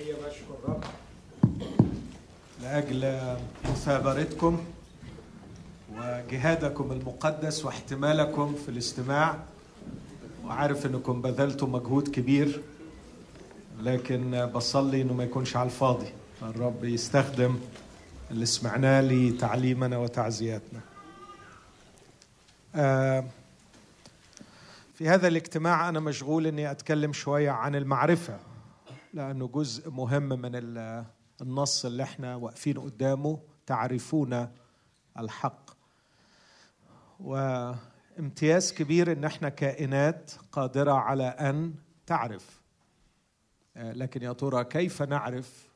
الحقيقة بشكر الرب لأجل مثابرتكم وجهادكم المقدس واحتمالكم في الاستماع وعارف إنكم بذلتوا مجهود كبير لكن بصلي إنه ما يكونش على الفاضي. الرب يستخدم اللي سمعناه لتعليمنا وتعزياتنا. آه، في هذا الاجتماع أنا مشغول إني أتكلم شوية عن المعرفة. لأنه جزء مهم من النص اللي إحنا واقفين قدامه تعرفون الحق. وامتياز كبير إن إحنا كائنات قادرة على أن تعرف. آه، لكن يا ترى كيف نعرف؟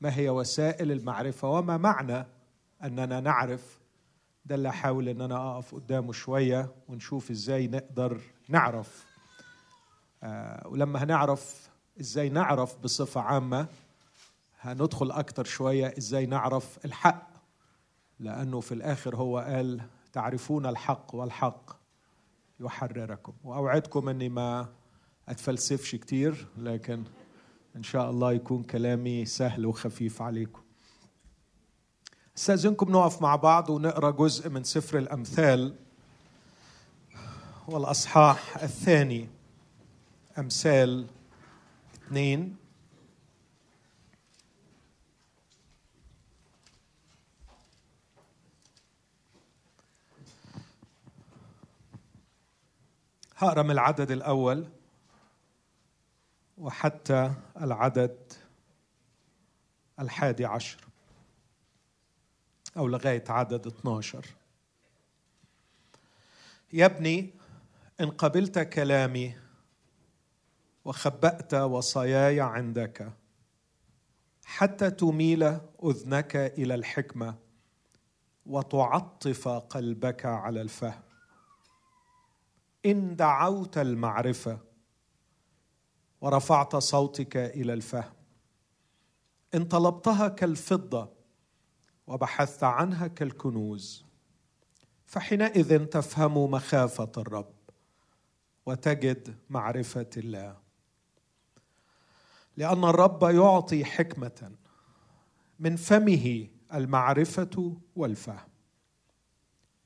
ما هي وسائل المعرفة؟ وما معنى أننا نعرف؟ ده اللي أحاول إن أنا أقف قدامه شوية ونشوف إزاي نقدر نعرف. آه ولما هنعرف إزاي نعرف بصفة عامة؟ هندخل أكتر شوية إزاي نعرف الحق. لأنه في الآخر هو قال تعرفون الحق والحق يحرركم. وأوعدكم إني ما أتفلسفش كتير لكن إن شاء الله يكون كلامي سهل وخفيف عليكم. أستأذنكم نقف مع بعض ونقرأ جزء من سفر الأمثال والأصحاح الثاني أمثال اثنين هقرا من العدد الأول وحتى العدد الحادي عشر أو لغاية عدد 12 يا ابني إن قبلت كلامي وخبأت وصاياي عندك حتى تميل أذنك إلى الحكمة وتعطف قلبك على الفهم. إن دعوت المعرفة ورفعت صوتك إلى الفهم. إن طلبتها كالفضة وبحثت عنها كالكنوز فحينئذ تفهم مخافة الرب وتجد معرفة الله. لأن الرب يعطي حكمة من فمه المعرفة والفهم.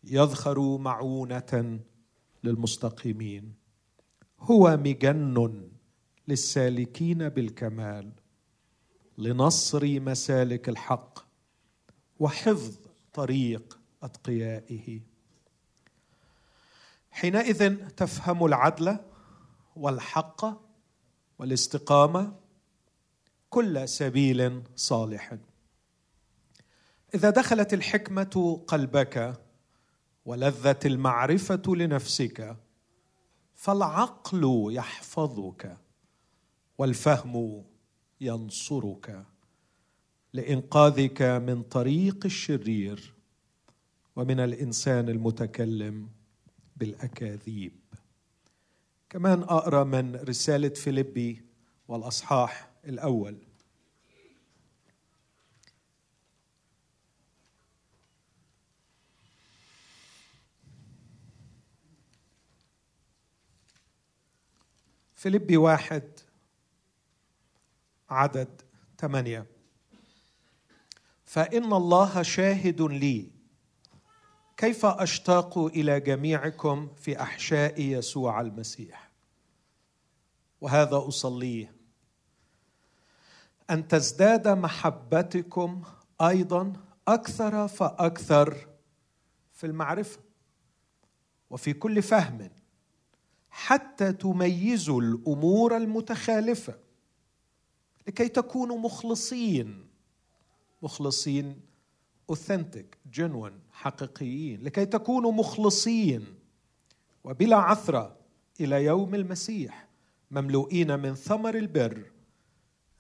يذخر معونة للمستقيمين. هو مجن للسالكين بالكمال لنصر مسالك الحق وحفظ طريق أتقيائه. حينئذ تفهم العدل والحق والاستقامة كل سبيل صالح. إذا دخلت الحكمة قلبك ولذت المعرفة لنفسك فالعقل يحفظك والفهم ينصرك لإنقاذك من طريق الشرير ومن الإنسان المتكلم بالأكاذيب. كمان أقرأ من رسالة فيليبي والأصحاح الأول. فيليبي واحد عدد ثمانيه فإن الله شاهد لي. كيف أشتاق إلى جميعكم في أحشاء يسوع المسيح؟ وهذا أصليه. أن تزداد محبتكم أيضا أكثر فأكثر في المعرفة وفي كل فهم. حتى تميزوا الأمور المتخالفة لكي تكونوا مخلصين. مخلصين اوثنتيك جنون حقيقيين. لكي تكونوا مخلصين. وبلا عثرة إلى يوم المسيح مملوئين من ثمر البر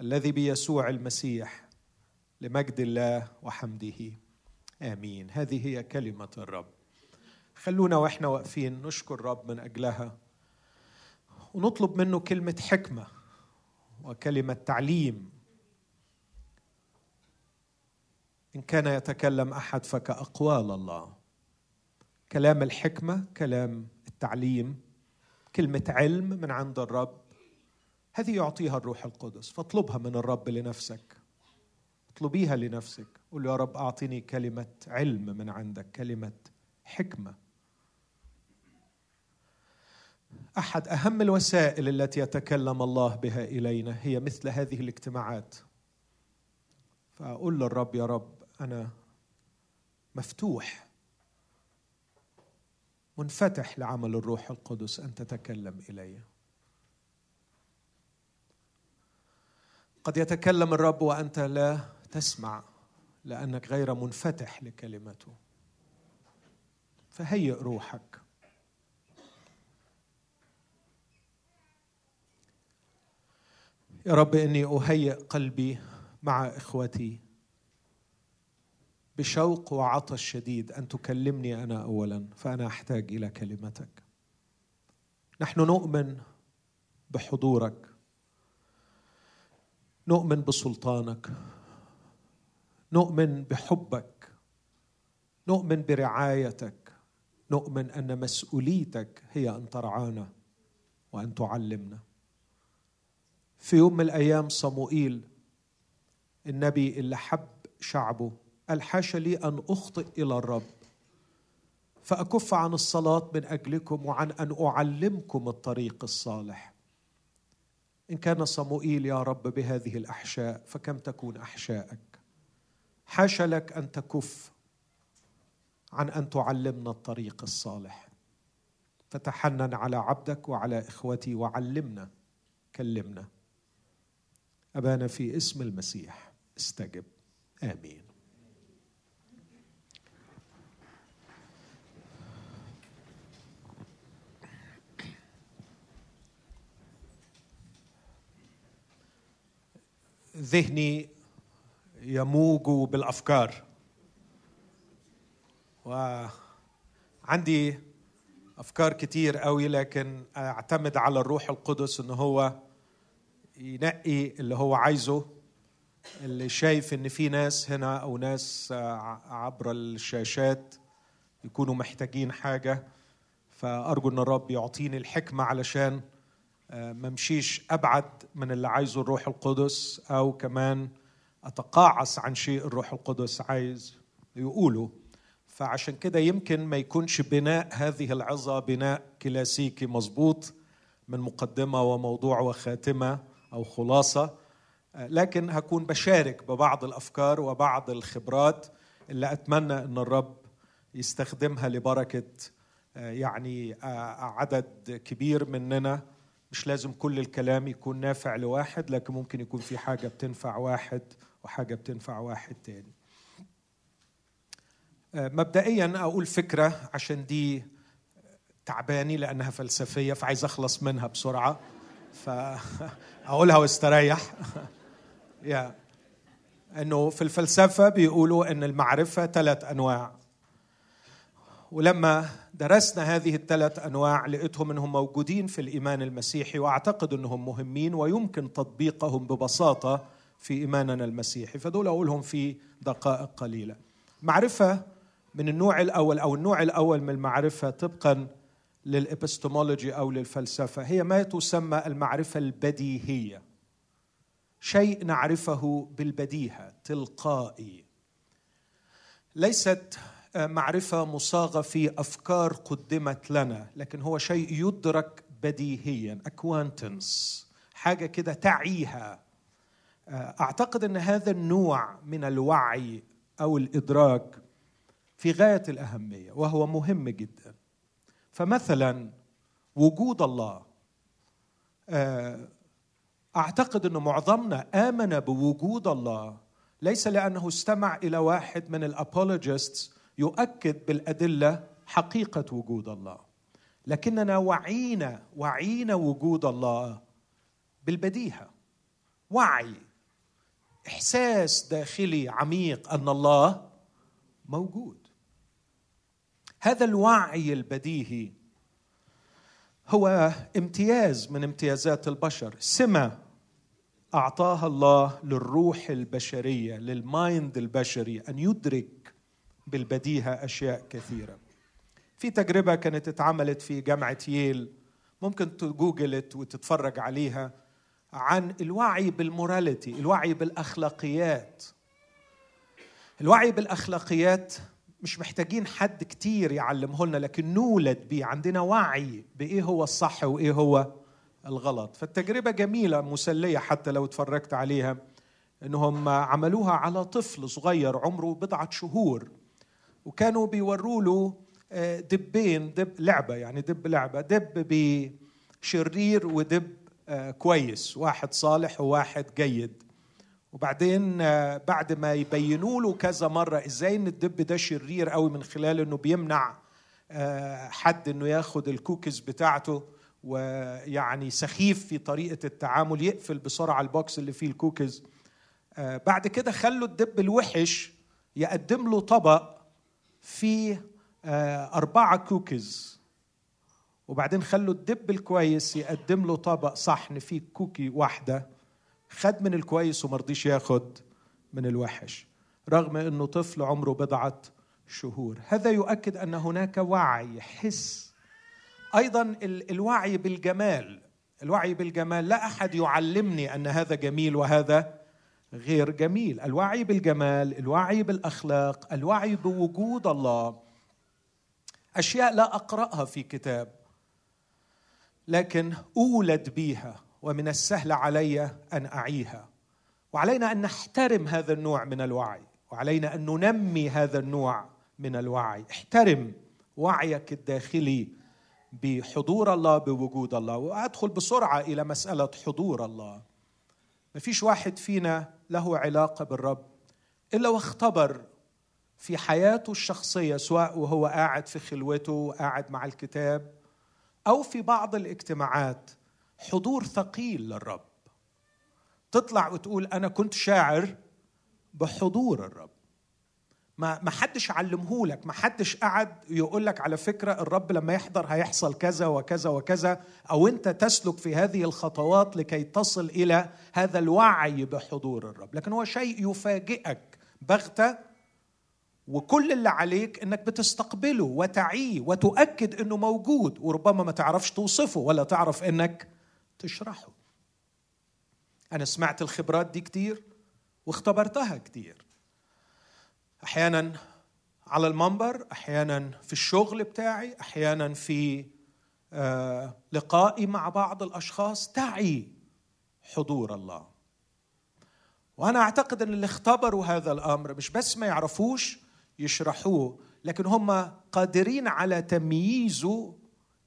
الذي بيسوع المسيح لمجد الله وحمده. آمين. هذه هي كلمة الرب. خلونا وإحنا واقفين نشكر رب من أجلها. ونطلب منه كلمة حكمة وكلمة تعليم. إن كان يتكلم أحد فكاقوال الله. كلام الحكمة كلام التعليم كلمة علم من عند الرب هذه يعطيها الروح القدس. فاطلبها من الرب لنفسك. اطلبيها لنفسك. قول يا رب أعطني كلمة علم من عندك كلمة حكمة. أحد أهم الوسائل التي يتكلم الله بها إلينا هي مثل هذه الاجتماعات. فأقول للرب يا رب أنا مفتوح منفتح لعمل الروح القدس أن تتكلم إلي. قد يتكلم الرب وأنت لا تسمع لأنك غير منفتح لكلمته. فهيئ روحك. يا رب إني أهيئ قلبي مع إخوتي بشوق وعطش شديد أن تكلمني أنا اولا فأنا أحتاج إلى كلمتك. نحن نؤمن بحضورك. نؤمن بسلطانك. نؤمن بحبك. نؤمن برعايتك. نؤمن أن مسؤوليتك هي أن ترعانا وأن تعلمنا. في يوم من الأيام صموئيل النبي اللي حب شعبه قال حاشا لي أن أخطئ إلى الرب فأكف عن الصلاة من أجلكم وعن أن أعلمكم الطريق الصالح. إن كان صموئيل يا رب بهذه الأحشاء فكم تكون احشائك حاشا لك أن تكف عن أن تعلمنا الطريق الصالح. فتحنن على عبدك وعلى إخوتي وعلمنا كلمنا. أبانا في اسم المسيح. استجب. آمين. ذهني يموج بالأفكار. وعندي أفكار كتير قوي لكن أعتمد على الروح القدس ان هو ينقي اللي هو عايزه اللي شايف إن في ناس هنا أو ناس عبر الشاشات يكونوا محتاجين حاجة. فأرجو إن الرب يعطيني الحكمة علشان ما امشيش أبعد من اللي عايزه الروح القدس أو كمان أتقاعس عن شيء الروح القدس عايز يقوله. فعشان كده يمكن ما يكونش بناء هذه العظة بناء كلاسيكي مظبوط من مقدمة وموضوع وخاتمة. أو خلاصة. لكن هكون بشارك ببعض الأفكار وبعض الخبرات اللي أتمنى إن الرب يستخدمها لبركة يعني عدد كبير مننا. مش لازم كل الكلام يكون نافع لواحد لكن ممكن يكون في حاجة بتنفع واحد وحاجة بتنفع واحد تاني. مبدئيا أقول فكرة عشان دي تعباني لأنها فلسفية فعايز أخلص منها بسرعة. فاقولها واستريح. يا إنه في الفلسفة بيقولوا إن المعرفة ثلاث أنواع. ولما درسنا هذه الثلاث أنواع لقيتهم إنهم موجودين في الإيمان المسيحي وأعتقد إنهم مهمين ويمكن تطبيقهم ببساطة في إيماننا المسيحي. فدول أقولهم في دقائق قليلة. معرفة من النوع الأول أو النوع الأول من المعرفة طبقا للإبستمولوجي أو للفلسفة. هي ما تسمى المعرفة البديهية. شيء نعرفه بالبديهة تلقائي. ليست معرفة مصاغة في أفكار قدمت لنا لكن هو شيء يدرك بديهيا acquaintance حاجة كده تعيها. أعتقد إن هذا النوع من الوعي أو الإدراك في غاية الأهمية وهو مهم جدا. فمثلا وجود الله أعتقد ان معظمنا آمن بوجود الله ليس لأنه استمع إلى واحد من الابولوجيستس يؤكد بالأدلة حقيقة وجود الله. لكننا وعينا وعينا وجود الله بالبديهة. وعي إحساس داخلي عميق أن الله موجود. هذا الوعي البديهي هو امتياز من امتيازات البشر. سمة أعطاها الله للروح البشرية للمايند البشري أن يدرك بالبديهة أشياء كثيرة. في تجربة كانت اتعملت في جامعة ييل ممكن تجوجلت وتتفرج عليها عن الوعي بالموراليتي الوعي بالأخلاقيات. الوعي بالأخلاقيات مش محتاجين حد كتير يعلمه لنا لكن نولد بيه. عندنا وعي بإيه هو الصح وإيه هو الغلط. فالتجربة جميلة مسلية حتى لو اتفرجت عليها انهم عملوها على طفل صغير عمره بضعة شهور وكانوا بيوروا له آه، دبين دب لعبة يعني دب لعبة دب بشرير ودب آه، كويس واحد صالح وواحد جيد. وبعدين آه، بعد ما يبينوا له كذا مرة إزاي إن الدب ده شرير قوي من خلال إنه بيمنع حد إنه ياخد الكوكيز بتاعته ويعني سخيف في طريقة التعامل يقفل بسرعة ال box اللي فيه الكوكيز. بعد كده خلوا الدب الوحش يقدم له طبق فيه أربعة كوكيز. وبعدين خلوا الدب الكويس يقدم له طبق صحن فيه كوكي واحدة. خد من الكويس وما رضيش ياخد من الوحش رغم إنه طفل عمره بضعة شهور. هذا يؤكد أن هناك وعي حس. أيضا الوعي بالجمال الوعي بالجمال. لا أحد يعلمني أن هذا جميل وهذا غير جميل. الوعي بالجمال الوعي بالأخلاق الوعي بوجود الله. أشياء لا أقرأها في كتاب لكن أولد بيها. ومن السهل علي أن أعيها. وعلينا أن نحترم هذا النوع من الوعي وعلينا أن ننمي هذا النوع من الوعي. احترم وعيك الداخلي بحضور الله بوجود الله. وأدخل بسرعة إلى مسألة حضور الله. ما فيش واحد فينا له علاقة بالرب إلا واختبر في حياته الشخصية سواء وهو قاعد في خلوته قاعد مع الكتاب أو في بعض الاجتماعات. حضور ثقيل للرب. تطلع وتقول أنا كنت شاعر بحضور الرب. ما ما حدش علمه لك ما حدش قعد يقول لك على فكرة الرب لما يحضر هيحصل كذا وكذا وكذا أو أنت تسلك في هذه الخطوات لكي تصل إلى هذا الوعي بحضور الرب. لكن هو شيء يفاجئك بغتة وكل اللي عليك إنك بتستقبله وتعيه وتؤكد إنه موجود وربما ما تعرفش توصفه ولا تعرف إنك تشرحه. أنا سمعت الخبرات دي كتير واختبرتها كتير. أحيانا على المنبر أحيانا في الشغل بتاعي أحيانا في آه، لقائي مع بعض الأشخاص. تعي حضور الله. وأنا أعتقد إن اللي اختبروا هذا الأمر مش بس ما يعرفوش يشرحوه لكن هم قادرين على تمييزه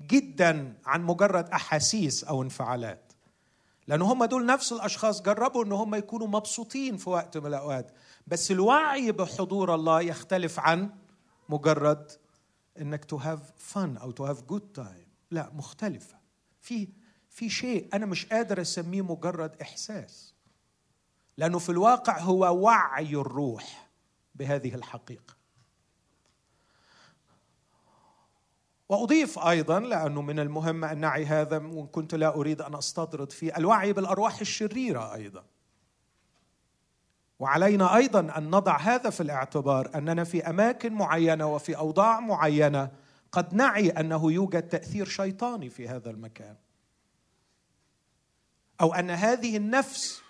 جدا عن مجرد أحاسيس أو انفعالات. لأن هم دول نفس الأشخاص جربوا ان هم يكونوا مبسوطين في وقت من الأوقات. بس الوعي بحضور الله يختلف عن مجرد إنك to have fun أو to have good time لا مختلفة. في في شيء أنا مش قادر أسميه مجرد إحساس. لأنه في الواقع هو وعي الروح بهذه الحقيقة. وأضيف أيضا لأنه من المهم أن نعي هذا وإن كنت لا أريد أن أستطرد فيه الوعي بالأرواح الشريرة أيضا. وعلينا أيضا أن نضع هذا في الاعتبار أننا في أماكن معينة وفي أوضاع معينة قد نعي أنه يوجد تأثير شيطاني في هذا المكان. أو أن هذه النفس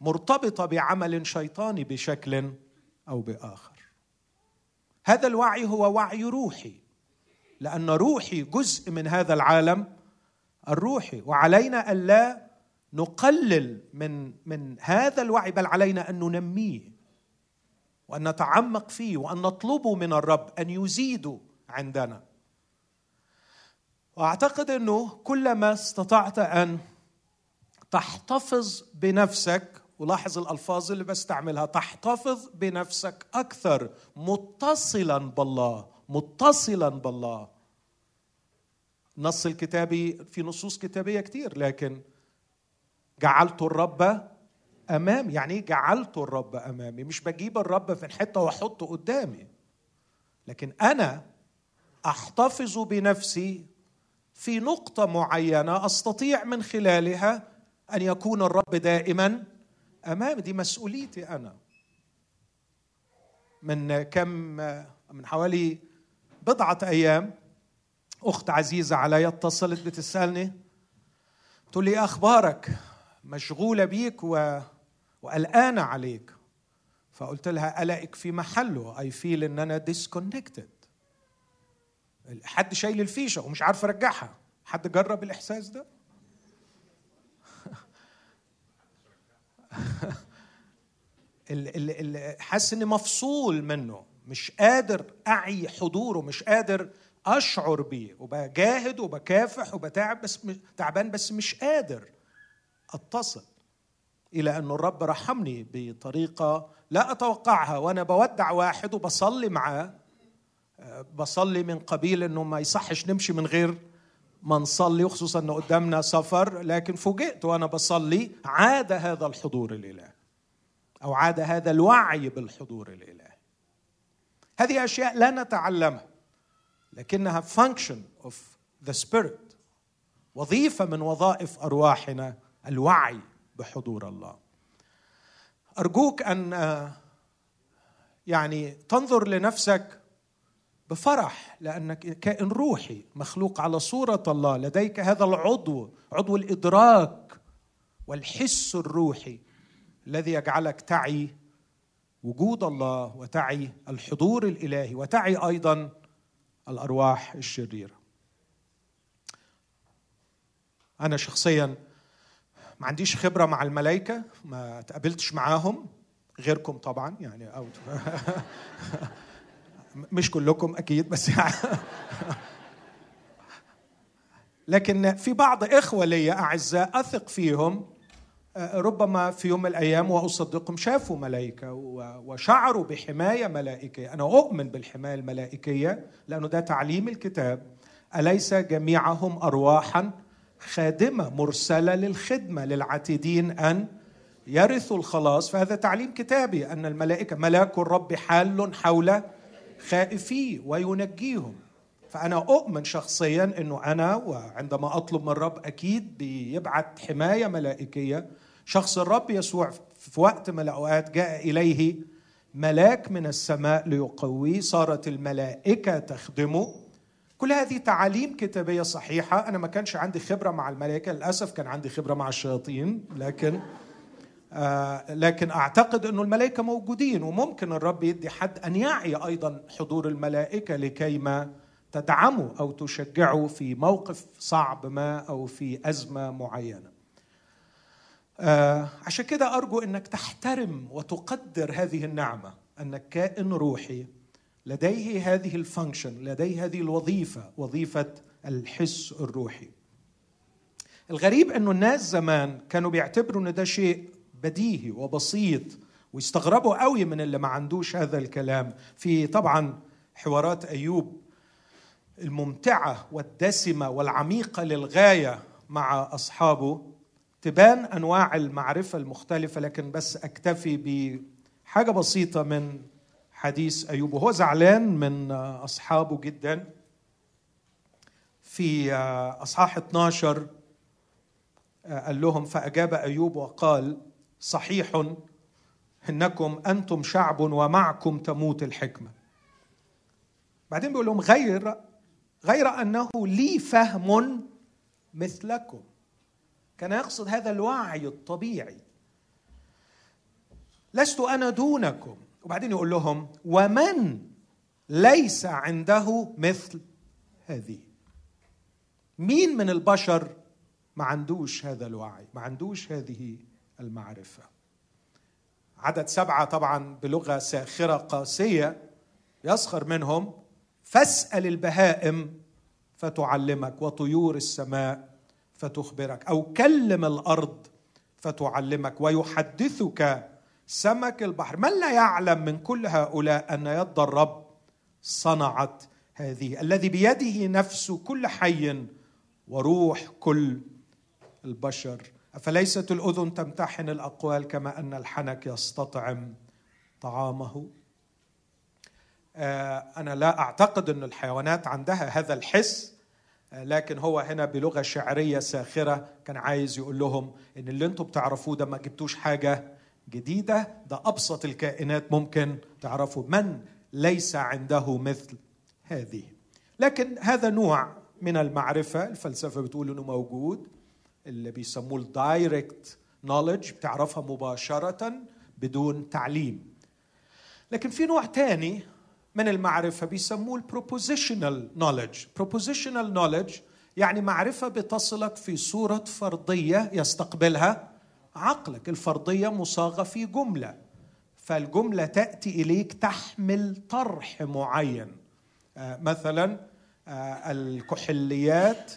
مرتبطة بعمل شيطاني بشكل أو بآخر. هذا الوعي هو وعي روحي. لأن روحي جزء من هذا العالم الروحي. وعلينا الا نقلل من من هذا الوعي بل علينا أن ننميه وأن نتعمق فيه وأن نطلبه من الرب أن يزيده عندنا. وأعتقد أنه كلما استطعت أن تحتفظ بنفسك ولاحظ الألفاظ اللي بستعملها تحتفظ بنفسك أكثر متصلا بالله متصلا بالله. النص الكتابي في نصوص كتابية كتير لكن جعلت الرب أمامي يعني إيه جعلت الرب أمامي. مش بجيب الرب في حتة وأحطه قدامي لكن أنا أحتفظ بنفسي في نقطة معينة أستطيع من خلالها أن يكون الرب دائما أمامي. دي مسؤوليتي أنا. من كم من حوالي بضعة أيام أخت عزيزة علي اتصلت بتسألني تقول لي أخبارك مشغولة بيك و... وقلقانة عليك؟ فقلت لها قلقك في محله. I feel إن أنا disconnected حد شايل الفيشة ومش عارف أرجعها. حد جرب الإحساس ده؟ حاسس إني مفصول منه. مش قادر أعي حضوره. مش قادر أشعر بيه وبجاهد وبكافح وبتعب بس تعبان بس مش قادر أتصل إلى أن الرب رحمني بطريقة لا أتوقعها وأنا بودع واحد وبصلي معاه بصلي من قبيل إنه ما يصحش نمشي من غير ما نصلي وخصوصا إنه قدامنا سفر لكن فوجئت وأنا بصلي عاد هذا الحضور الالهي أو عاد هذا الوعي بالحضور الالهي هذه أشياء لا نتعلمها. لكنها function of the spirit. وظيفة من وظائف أرواحنا الوعي بحضور الله. أرجوك أن يعني تنظر لنفسك بفرح لأنك كائن روحي مخلوق على صورة الله. لديك هذا العضو عضو الإدراك والحس الروحي الذي يجعلك تعي وجود الله وتعي الحضور الإلهي وتعي أيضا الأرواح الشريرة. أنا شخصيا ما عنديش خبرة مع الملائكة ما تقابلتش معاهم غيركم طبعا يعني أو مش كلكم أكيد بس يعني لكن في بعض إخوة لي أعزاء أثق فيهم ربما في يوم من الأيام واصدقهم شافوا ملائكة وشعروا بحماية ملائكية، أنا أؤمن بالحماية الملائكية لأنه ده تعليم الكتاب. أليس جميعهم ارواحا خادمة مرسلة للخدمة للعاتدين أن يرثوا الخلاص؟ فهذا تعليم كتابي أن الملائكة ملاك الرب حال حول خائفيه وينجيهم. فأنا أؤمن شخصيا أنه أنا وعندما أطلب من الرب أكيد بيبعت حماية ملائكية. شخص الرب يسوع في وقت من الأوقات جاء إليه ملاك من السماء ليقويه صارت الملائكة تخدمه. كل هذه تعاليم كتابية صحيحة. أنا ما كانش عندي خبرة مع الملائكة للأسف كان عندي خبرة مع الشياطين لكن آه لكن أعتقد إنه الملائكة موجودين وممكن الرب يدي حد أن يعي أيضا حضور الملائكة لكي ما تدعمه أو تشجعه في موقف صعب ما أو في أزمة معينة. آه عشان كده أرجو إنك تحترم وتقدر هذه النعمة أنك كائن روحي لديه هذه الفانكشن لديه هذه الوظيفة وظيفة الحس الروحي. الغريب أنه الناس زمان كانوا بيعتبروا إن ده شيء بديهي وبسيط ويستغربوا قوي من اللي ما عندوش هذا الكلام في طبعا حوارات أيوب الممتعة والدسمة والعميقة للغاية مع أصحابه. تبان أنواع المعرفة المختلفة لكن بس أكتفي بحاجة بسيطة من حديث أيوب وهو زعلان من أصحابه جدا. في أصحاح 12 قال لهم فأجاب أيوب وقال صحيح إنكم أنتم شعب ومعكم تموت الحكمة. بعدين بيقول لهم غير غير أنه لي فهم مثلكم. كان يقصد هذا الوعي الطبيعي. لست أنا دونكم. وبعدين يقول لهم ومن ليس عنده مثل هذه؟ مين من البشر ما عندوش هذا الوعي ما عندوش هذه المعرفة؟ عدد سبعة طبعا بلغة ساخرة قاسية يسخر منهم فاسأل البهائم فتعلمك وطيور السماء فتخبرك. أو كلم الأرض فتعلمك. ويحدثك سمك البحر. من لا يعلم من كل هؤلاء أن يد الرب صنعت هذه؟ الذي بيده نفس كل حي وروح كل البشر. أفليست الأذن تمتحن الأقوال كما أن الحنك يستطعم طعامه؟ آه، أنا لا أعتقد أن الحيوانات عندها هذا الحس آه، لكن هو هنا بلغة شعرية ساخرة كان عايز يقول لهم إن اللي أنتم بتعرفوه ده ما جبتوش حاجة جديدة ده أبسط الكائنات ممكن تعرفوا من ليس عنده مثل هذه. لكن هذا نوع من المعرفة الفلسفة بتقول إنه موجود اللي بيسموه ال direct knowledge بتعرفها مباشرة بدون تعليم. لكن في نوع تاني من المعرفة بيسموه ال propositional knowledge propositional knowledge يعني معرفة بتصلك في صورة فرضية يستقبلها عقلك. الفرضية مصاغة في جملة. فالجملة تأتي إليك تحمل طرح معين. آه، مثلا آه، الكحليات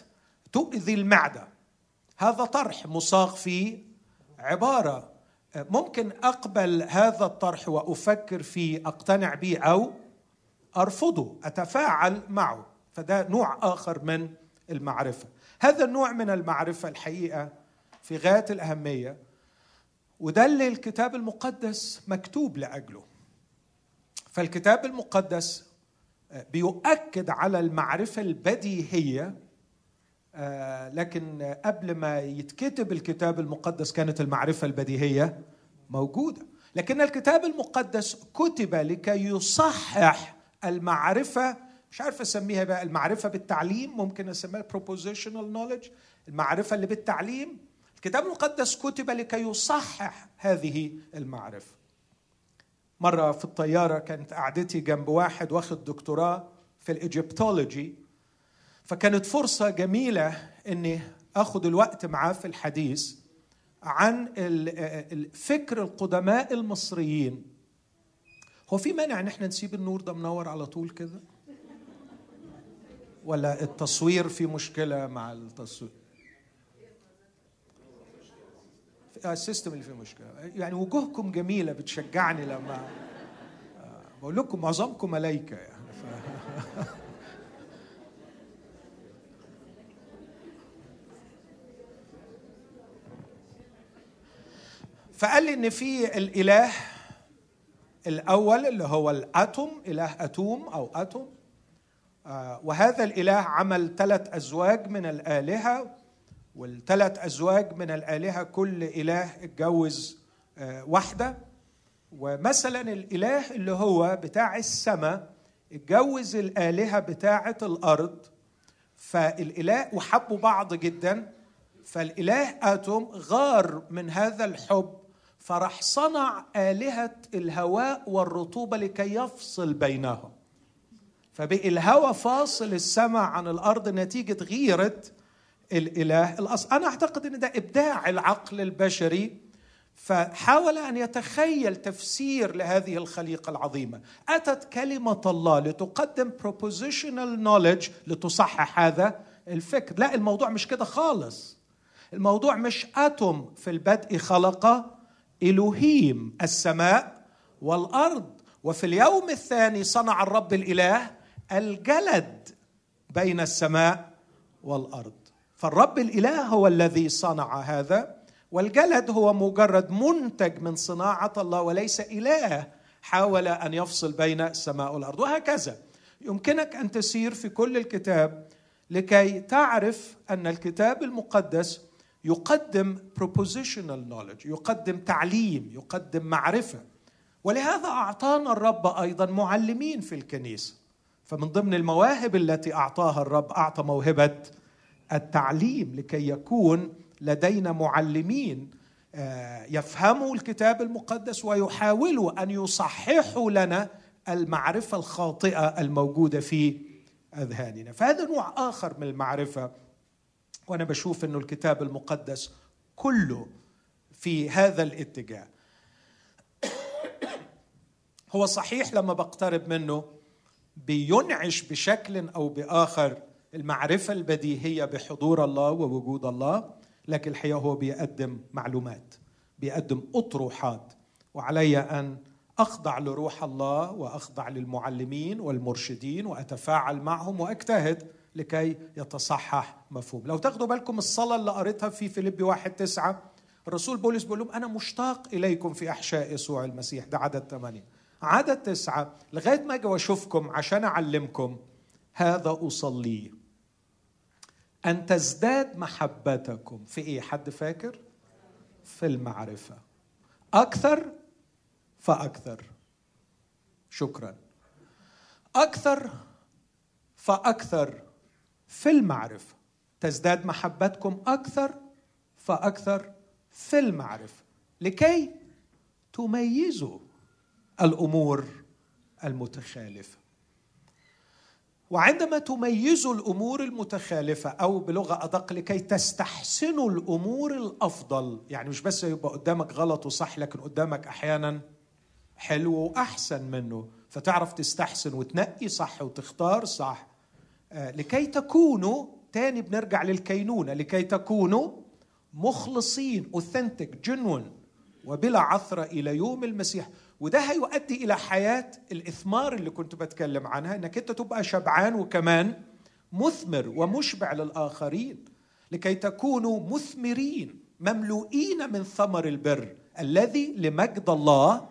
تؤذي المعدة. هذا طرح مصاغ في عبارة. آه، ممكن أقبل هذا الطرح وأفكر فيه أقتنع به أو أرفضه أتفاعل معه. فده نوع آخر من المعرفة. هذا النوع من المعرفة الحقيقة في غاية الأهمية وده اللي الكتاب المقدس مكتوب لأجله. فالكتاب المقدس آه، بيؤكد على المعرفة البديهية آه، لكن قبل ما يتكتب الكتاب المقدس كانت المعرفة البديهية موجودة. لكن الكتاب المقدس كتب لكي يصحح المعرفة مش عارف أسميها بقى المعرفة بالتعليم ممكن أسميها propositional knowledge المعرفة اللي بالتعليم. الكتاب المقدس كتب لكي يصحح هذه المعرفة. مرة في الطيارة كانت قعدتي جنب واحد واخد دكتوراه في الإيجيبتولوجي فكانت فرصة جميلة إني اخذ الوقت معاه في الحديث عن الفكر القدماء المصريين. هو في مانع إن إحنا نسيب النور ده منور على طول كده؟ ولا التصوير في مشكلة مع التصوير؟ السيستم اللي فيه مشكلة. يعني وجوهكم جميلة بتشجعني لما آه، بقول لكم معظمكم ملائكه يعني. ف... فقال لي إن في الإله الأول اللي هو الأتوم إله أتوم أو أتوم. آه، وهذا الإله عمل ثلاث أزواج من الآلهة والثلاث أزواج من الآلهة كل إله اتجوز آه، واحدة. ومثلا الإله اللي هو بتاع السماء اتجوز الآلهة بتاعة الأرض. فالإله وحبوا بعض جدا فالإله آتوم غار من هذا الحب. فراح صنع آلهة الهواء والرطوبة لكي يفصل بينهم. فبقي الهواء فاصل السماء عن الأرض نتيجة غيرة الإله الاصل أنا أعتقد إن ده إبداع العقل البشري فحاول أن يتخيل تفسير لهذه الخليقة العظيمة. أتت كلمة الله لتقدم propositional knowledge لتصحح هذا الفكر. لا الموضوع مش كده خالص. الموضوع مش أتوم في البدء خلق الوهيم السماء والأرض وفي اليوم الثاني صنع الرب الإله الجلد بين السماء والأرض. فالرب الإله هو الذي صنع هذا والجلد هو مجرد منتج من صناعة الله وليس إله حاول أن يفصل بين السماء والأرض. وهكذا يمكنك أن تسير في كل الكتاب لكي تعرف أن الكتاب المقدس يقدم propositional knowledge يقدم تعليم يقدم معرفة. ولهذا أعطانا الرب أيضا معلمين في الكنيسة. فمن ضمن المواهب التي أعطاها الرب أعطى موهبة التعليم لكي يكون لدينا معلمين آه، يفهموا الكتاب المقدس ويحاولوا أن يصححوا لنا المعرفة الخاطئة الموجودة في أذهاننا. فهذا نوع آخر من المعرفة وأنا بشوف إنه الكتاب المقدس كله في هذا الاتجاه. هو صحيح لما بقترب منه بينعش بشكل أو بآخر المعرفة البديهية بحضور الله ووجود الله لكن الحقيقة هو بيقدم معلومات بيقدم أطروحات وعلي أن أخضع لروح الله وأخضع للمعلمين والمرشدين وأتفاعل معهم وأجتهد لكي يتصحح مفهوم. لو تاخدوا بالكم الصلاة اللي قريتها في فيليبي واحد تسعة الرسول بولس بيقول لهم أنا مشتاق إليكم في أحشاء يسوع المسيح ده عدد ثمانية. عدد تسعة لغاية ما أجي وأشوفكم عشان أعلمكم هذا أصليه أن تزداد محبتكم. في إيه؟ حد فاكر؟ في المعرفة. أكثر؟ فأكثر. شكرا. أكثر؟ فأكثر. في المعرفة. تزداد محبتكم أكثر فأكثر في المعرفة. لكي تميزوا الأمور المتخالفة. وعندما تميزوا الأمور المتخالفة أو بلغة أدق لكي تستحسنوا الأمور الأفضل يعني مش بس يبقى قدامك غلط وصح لكن قدامك أحيانا حلو وأحسن منه فتعرف تستحسن وتنقي صح وتختار صح. لكي تكونوا تاني بنرجع للكينونة لكي تكونوا مخلصين اوثنتيك جنون وبلا عثره إلى يوم المسيح. وده هيؤدي إلى حياة الإثمار اللي كنت بتكلم عنها إنك أنت تبقى شبعان وكمان مثمر ومشبع للآخرين. لكي تكونوا مثمرين مملوئين من ثمر البر الذي لمجد الله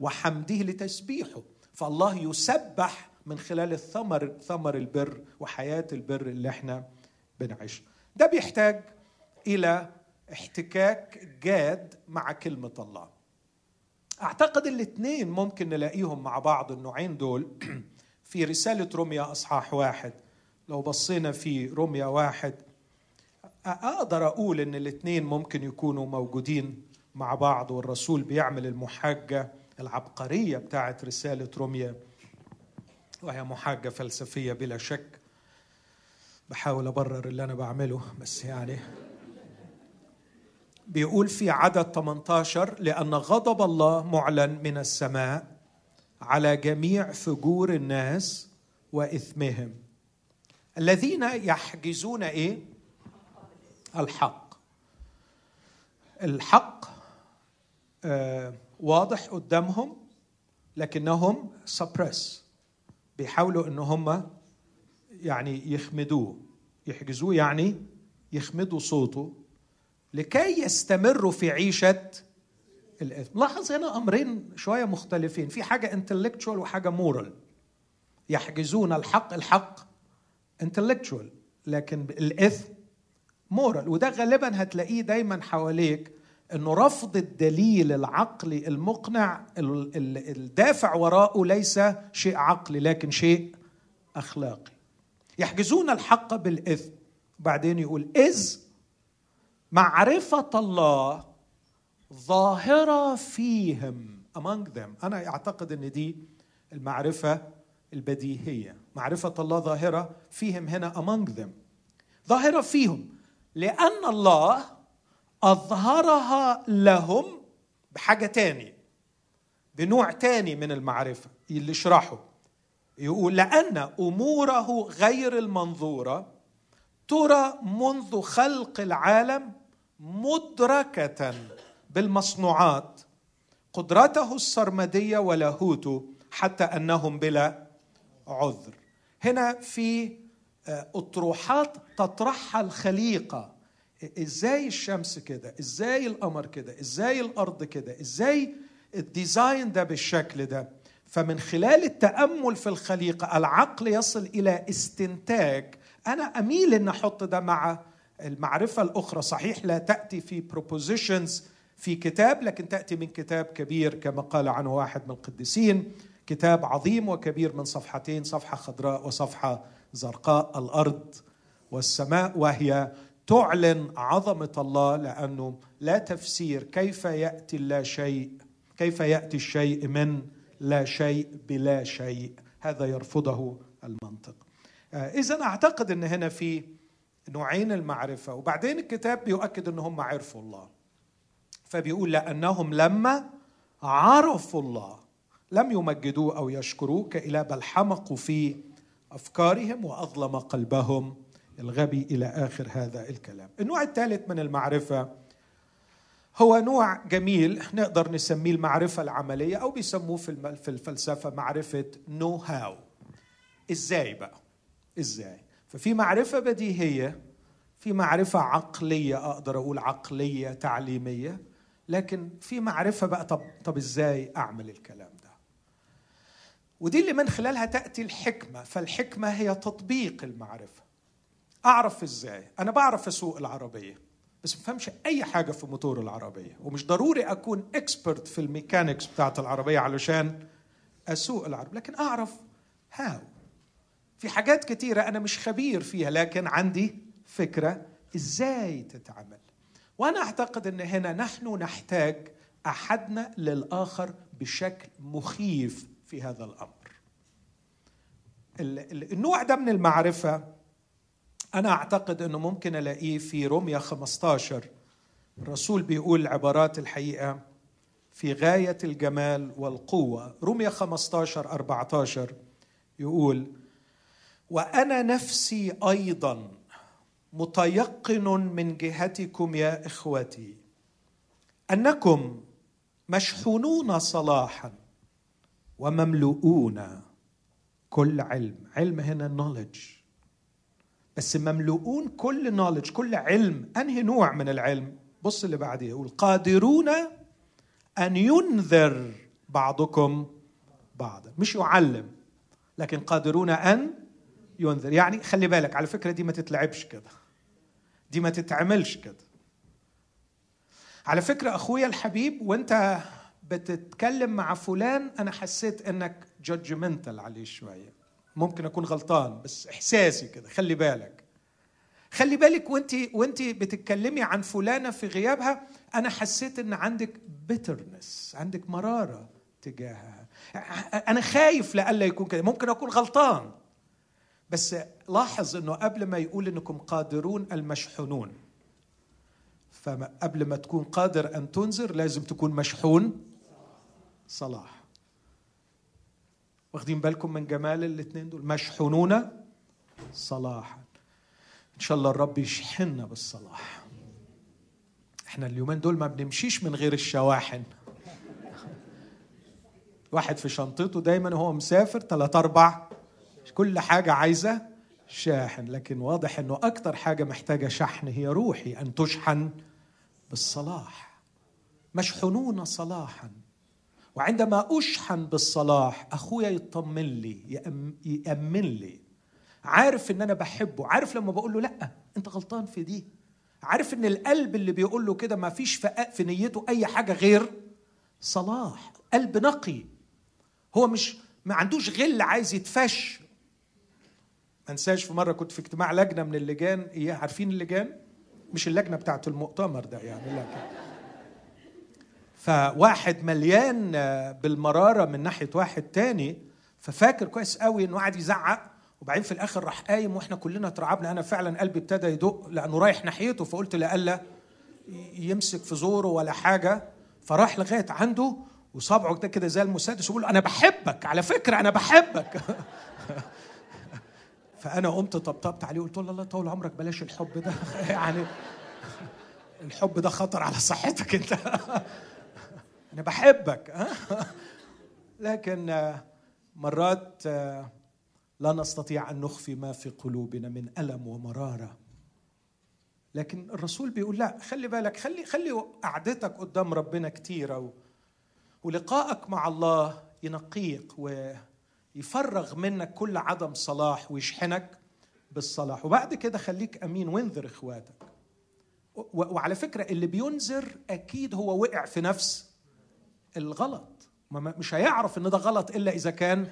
وحمده لتسبيحه. فالله يسبح من خلال الثمر ثمر البر وحياة البر اللي إحنا بنعيشها. ده بيحتاج إلى احتكاك جاد مع كلمة الله. أعتقد الاثنين ممكن نلاقيهم مع بعض النوعين دول. في رسالة روميا أصحاح واحد. لو بصينا في روميا واحد أقدر أقول إن الاثنين ممكن يكونوا موجودين مع بعض والرسول بيعمل المحاجة العبقرية بتاعت رسالة روميا وهي محاجة فلسفية بلا شك. بحاول أبرر اللي أنا بعمله بس يعني بيقول في عدد 18 لأن غضب الله معلن من السماء على جميع فجور الناس وإثمهم. الذين يحجزون إيه؟ الحق. الحق آه واضح قدامهم لكنهم سبريس بيحاولوا إن هم يعني يخمدوه. يحجزوه يعني يخمدوا صوته لكي يستمروا في عيشة الإثم لاحظ هنا أمرين شوية مختلفين. في حاجة انتلكتشوال وحاجة مورال يحجزون الحق الحق انتلكتشوال لكن الإثم مورال وده غالبا هتلاقيه دايما حواليك إنه رفض الدليل العقلي المقنع الدافع وراءه ليس شيء عقلي لكن شيء أخلاقي. يحجزون الحق بالاثم بعدين يقول إذ معرفة الله ظاهرة فيهم among them. أنا أعتقد أن دي المعرفة البديهية. معرفة الله ظاهرة فيهم هنا among them. ظاهرة فيهم. لأن الله أظهرها لهم بحاجة تاني بنوع تاني من المعرفة اللي يشرحه يقول لأن أموره غير المنظورة ترى منذ خلق العالم مدركة بالمصنوعات قدرته السرمدية ولاهوته حتى أنهم بلا عذر. هنا في آه، أطروحات تطرحها الخليقة. إزاي الشمس كده؟ إزاي القمر كده؟ إزاي الأرض كده؟ إزاي الديزاين ده بالشكل ده؟ فمن خلال التأمل في الخليقة العقل يصل إلى استنتاج. أنا أميل إن أحط ده مع المعرفة الأخرى. صحيح لا تأتي في propositions في كتاب لكن تأتي من كتاب كبير كما قال عنه واحد من القديسين. كتاب عظيم وكبير من صفحتين صفحة خضراء وصفحة زرقاء. الأرض والسماء وهي تعلن عظمة الله لأنه لا تفسير كيف يأتي لا شيء كيف يأتي الشيء من لا شيء بلا شيء. هذا يرفضه المنطق. آه، إذا أعتقد أن هنا في نوعين المعرفة وبعدين الكتاب بيؤكد ان هم عرفوا الله. فبيقول لأنهم لما عرفوا الله لم يمجدوه أو يشكروه كإله بل حمقوا في أفكارهم وأظلم قلبهم. الغبي إلى آخر هذا الكلام. النوع الثالث من المعرفة هو نوع جميل نقدر نسميه المعرفة العملية أو بيسموه في الفلسفة معرفة نو هاو إزاي بقى؟ إزاي؟ ففي معرفة بديهية في معرفة عقلية أقدر أقول عقلية تعليمية لكن في معرفة بقى طب طب إزاي أعمل الكلام ده؟ ودي اللي من خلالها تأتي الحكمة فالحكمة هي تطبيق المعرفة. أعرف إزاي؟ أنا بعرف أسوق العربية بس ما بفهمش أي حاجة في موتور العربية ومش ضروري أكون expert في ال mechanics بتاعت العربية علشان أسوق العربية لكن أعرف هاو في حاجات كتيرة أنا مش خبير فيها لكن عندي فكرة إزاي تتعمل. وأنا أعتقد إن هنا نحن نحتاج أحدنا للآخر بشكل مخيف في هذا الأمر. النوع ده من المعرفة أنا أعتقد إنه ممكن ألاقيه في روميا 15 الرسول بيقول عبارات الحقيقة في غاية الجمال والقوة. روميا 15 14 يقول وأنا نفسي أيضا متيقن من جهتكم يا إخوتي أنكم مشحونون صلاحا ومملؤون كل علم. علم هنا knowledge. بس مملؤون كل knowledge كل علم. أنهي نوع من العلم؟ بص اللي بعديه يقول قادرون أن ينذر بعضكم بعضا. مش يعلم لكن قادرون أن ينذر. يعني خلي بالك على فكرة دي ما تتلعبش كده. دي ما تتعملش كده. على فكرة أخويا الحبيب وأنت بتتكلم مع فلان أنا حسيت إنك جادجمنتال عليه شوية. ممكن أكون غلطان بس إحساسي كده خلي بالك. خلي بالك وانت وانت بتتكلمي عن فلانة في غيابها أنا حسيت إن عندك بيترنس عندك مرارة تجاهها. أنا خايف لألا يكون كده ممكن أكون غلطان. بس لاحظ إنه قبل ما يقول إنكم قادرون المشحونون. فقبل ما تكون قادر أن تنذر لازم تكون مشحون صلاح. واخدين بالكم من جمال الاثنين دول. مشحونون صلاحا. إن شاء الله الرب يشحننا بالصلاح. إحنا اليومين دول ما بنمشيش من غير الشواحن. واحد في شنطته دايما وهو مسافر ثلاث أربع. كل حاجة عايزة شاحن. لكن واضح إنه أكثر حاجة محتاجة شحن هي روحي أن تشحن بالصلاح. مشحونون صلاحا. وعندما أشحن بالصلاح أخويا يطمن لي يأمن لي. عارف إن أنا بحبه. عارف لما بقول له لأ أنت غلطان في دي. عارف إن القلب اللي بيقول له كده ما فيش في نيته أي حاجة غير صلاح. قلب نقي. هو مش ما عندوش غل عايز يتفش. ما انساش في مرة كنت في اجتماع لجنة من اللجان. إيه عارفين اللجان؟ مش اللجنة بتاعت المؤتمر ده يعني لكن فواحد مليان بالمرارة من ناحية واحد تاني ففاكر كويس قوي إنه قاعد يزعق وبعدين في الآخر راح قايم وإحنا كلنا اترعبنا. أنا فعلا قلبي ابتدى يدق لأنه رايح ناحيته فقلت لألا يمسك في زوره ولا حاجة. فراح لغاية عنده وصابعه ده كده زي المسدس ويقول أنا بحبك على فكرة أنا بحبك. فأنا قمت طبطبت عليه وقلت له الله طول عمرك بلاش الحب ده. يعني الحب ده خطر على صحتك أنت. أنا بحبك لكن مرات لا نستطيع أن نخفي ما في قلوبنا من ألم ومرارة. لكن الرسول بيقول لا خلي بالك خلي خلي قعدتك قدام ربنا كتيرة ولقائك مع الله ينقيك ويفرغ منك كل عدم صلاح ويشحنك بالصلاح. وبعد كده خليك أمين وانذر إخواتك. وعلى فكرة اللي بينذر أكيد هو وقع في نفس الغلط. مش هيعرف إن ده غلط إلا إذا كان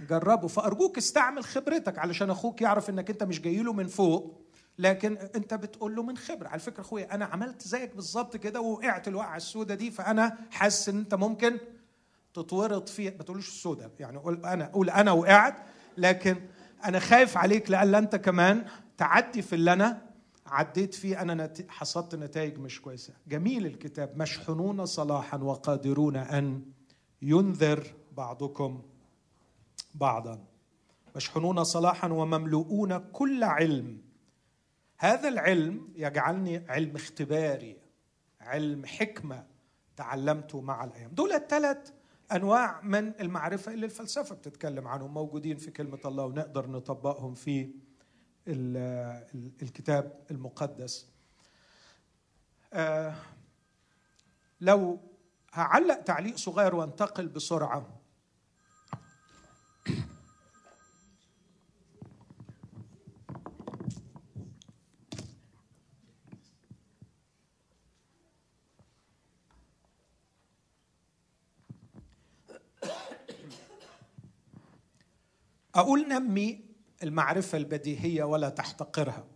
جربه. فأرجوك استعمل خبرتك علشان أخوك يعرف إنك أنت مش جاي له من فوق لكن أنت بتقول له من خبرة. على فكرة أخويا أنا عملت زيك بالظبط كده ووقعت الوقعة السوداء دي فأنا حاسس إن أنت ممكن تتورط فيها. ما تقولوش السوداء يعني قول أنا قول أنا وقعت لكن أنا خايف عليك لألا أنت كمان تعدي في اللي أنا عديت فيه أنا حصدت نتائج مش كويسة. جميل الكتاب. مشحونون صلاحا وقادرون أن ينذر بعضكم بعضا. مشحونون صلاحا ومملؤون كل علم. هذا العلم يجعلني علم اختباري علم حكمة تعلمته مع الأيام. دول الثلاث أنواع من المعرفة اللي الفلسفة بتتكلم عنهم موجودين في كلمة الله ونقدر نطبقهم في الكتاب المقدس. آه، لو هعلق تعليق صغير وانتقل بسرعة. أقول نمي المعرفة البديهية ولا تحتقرها.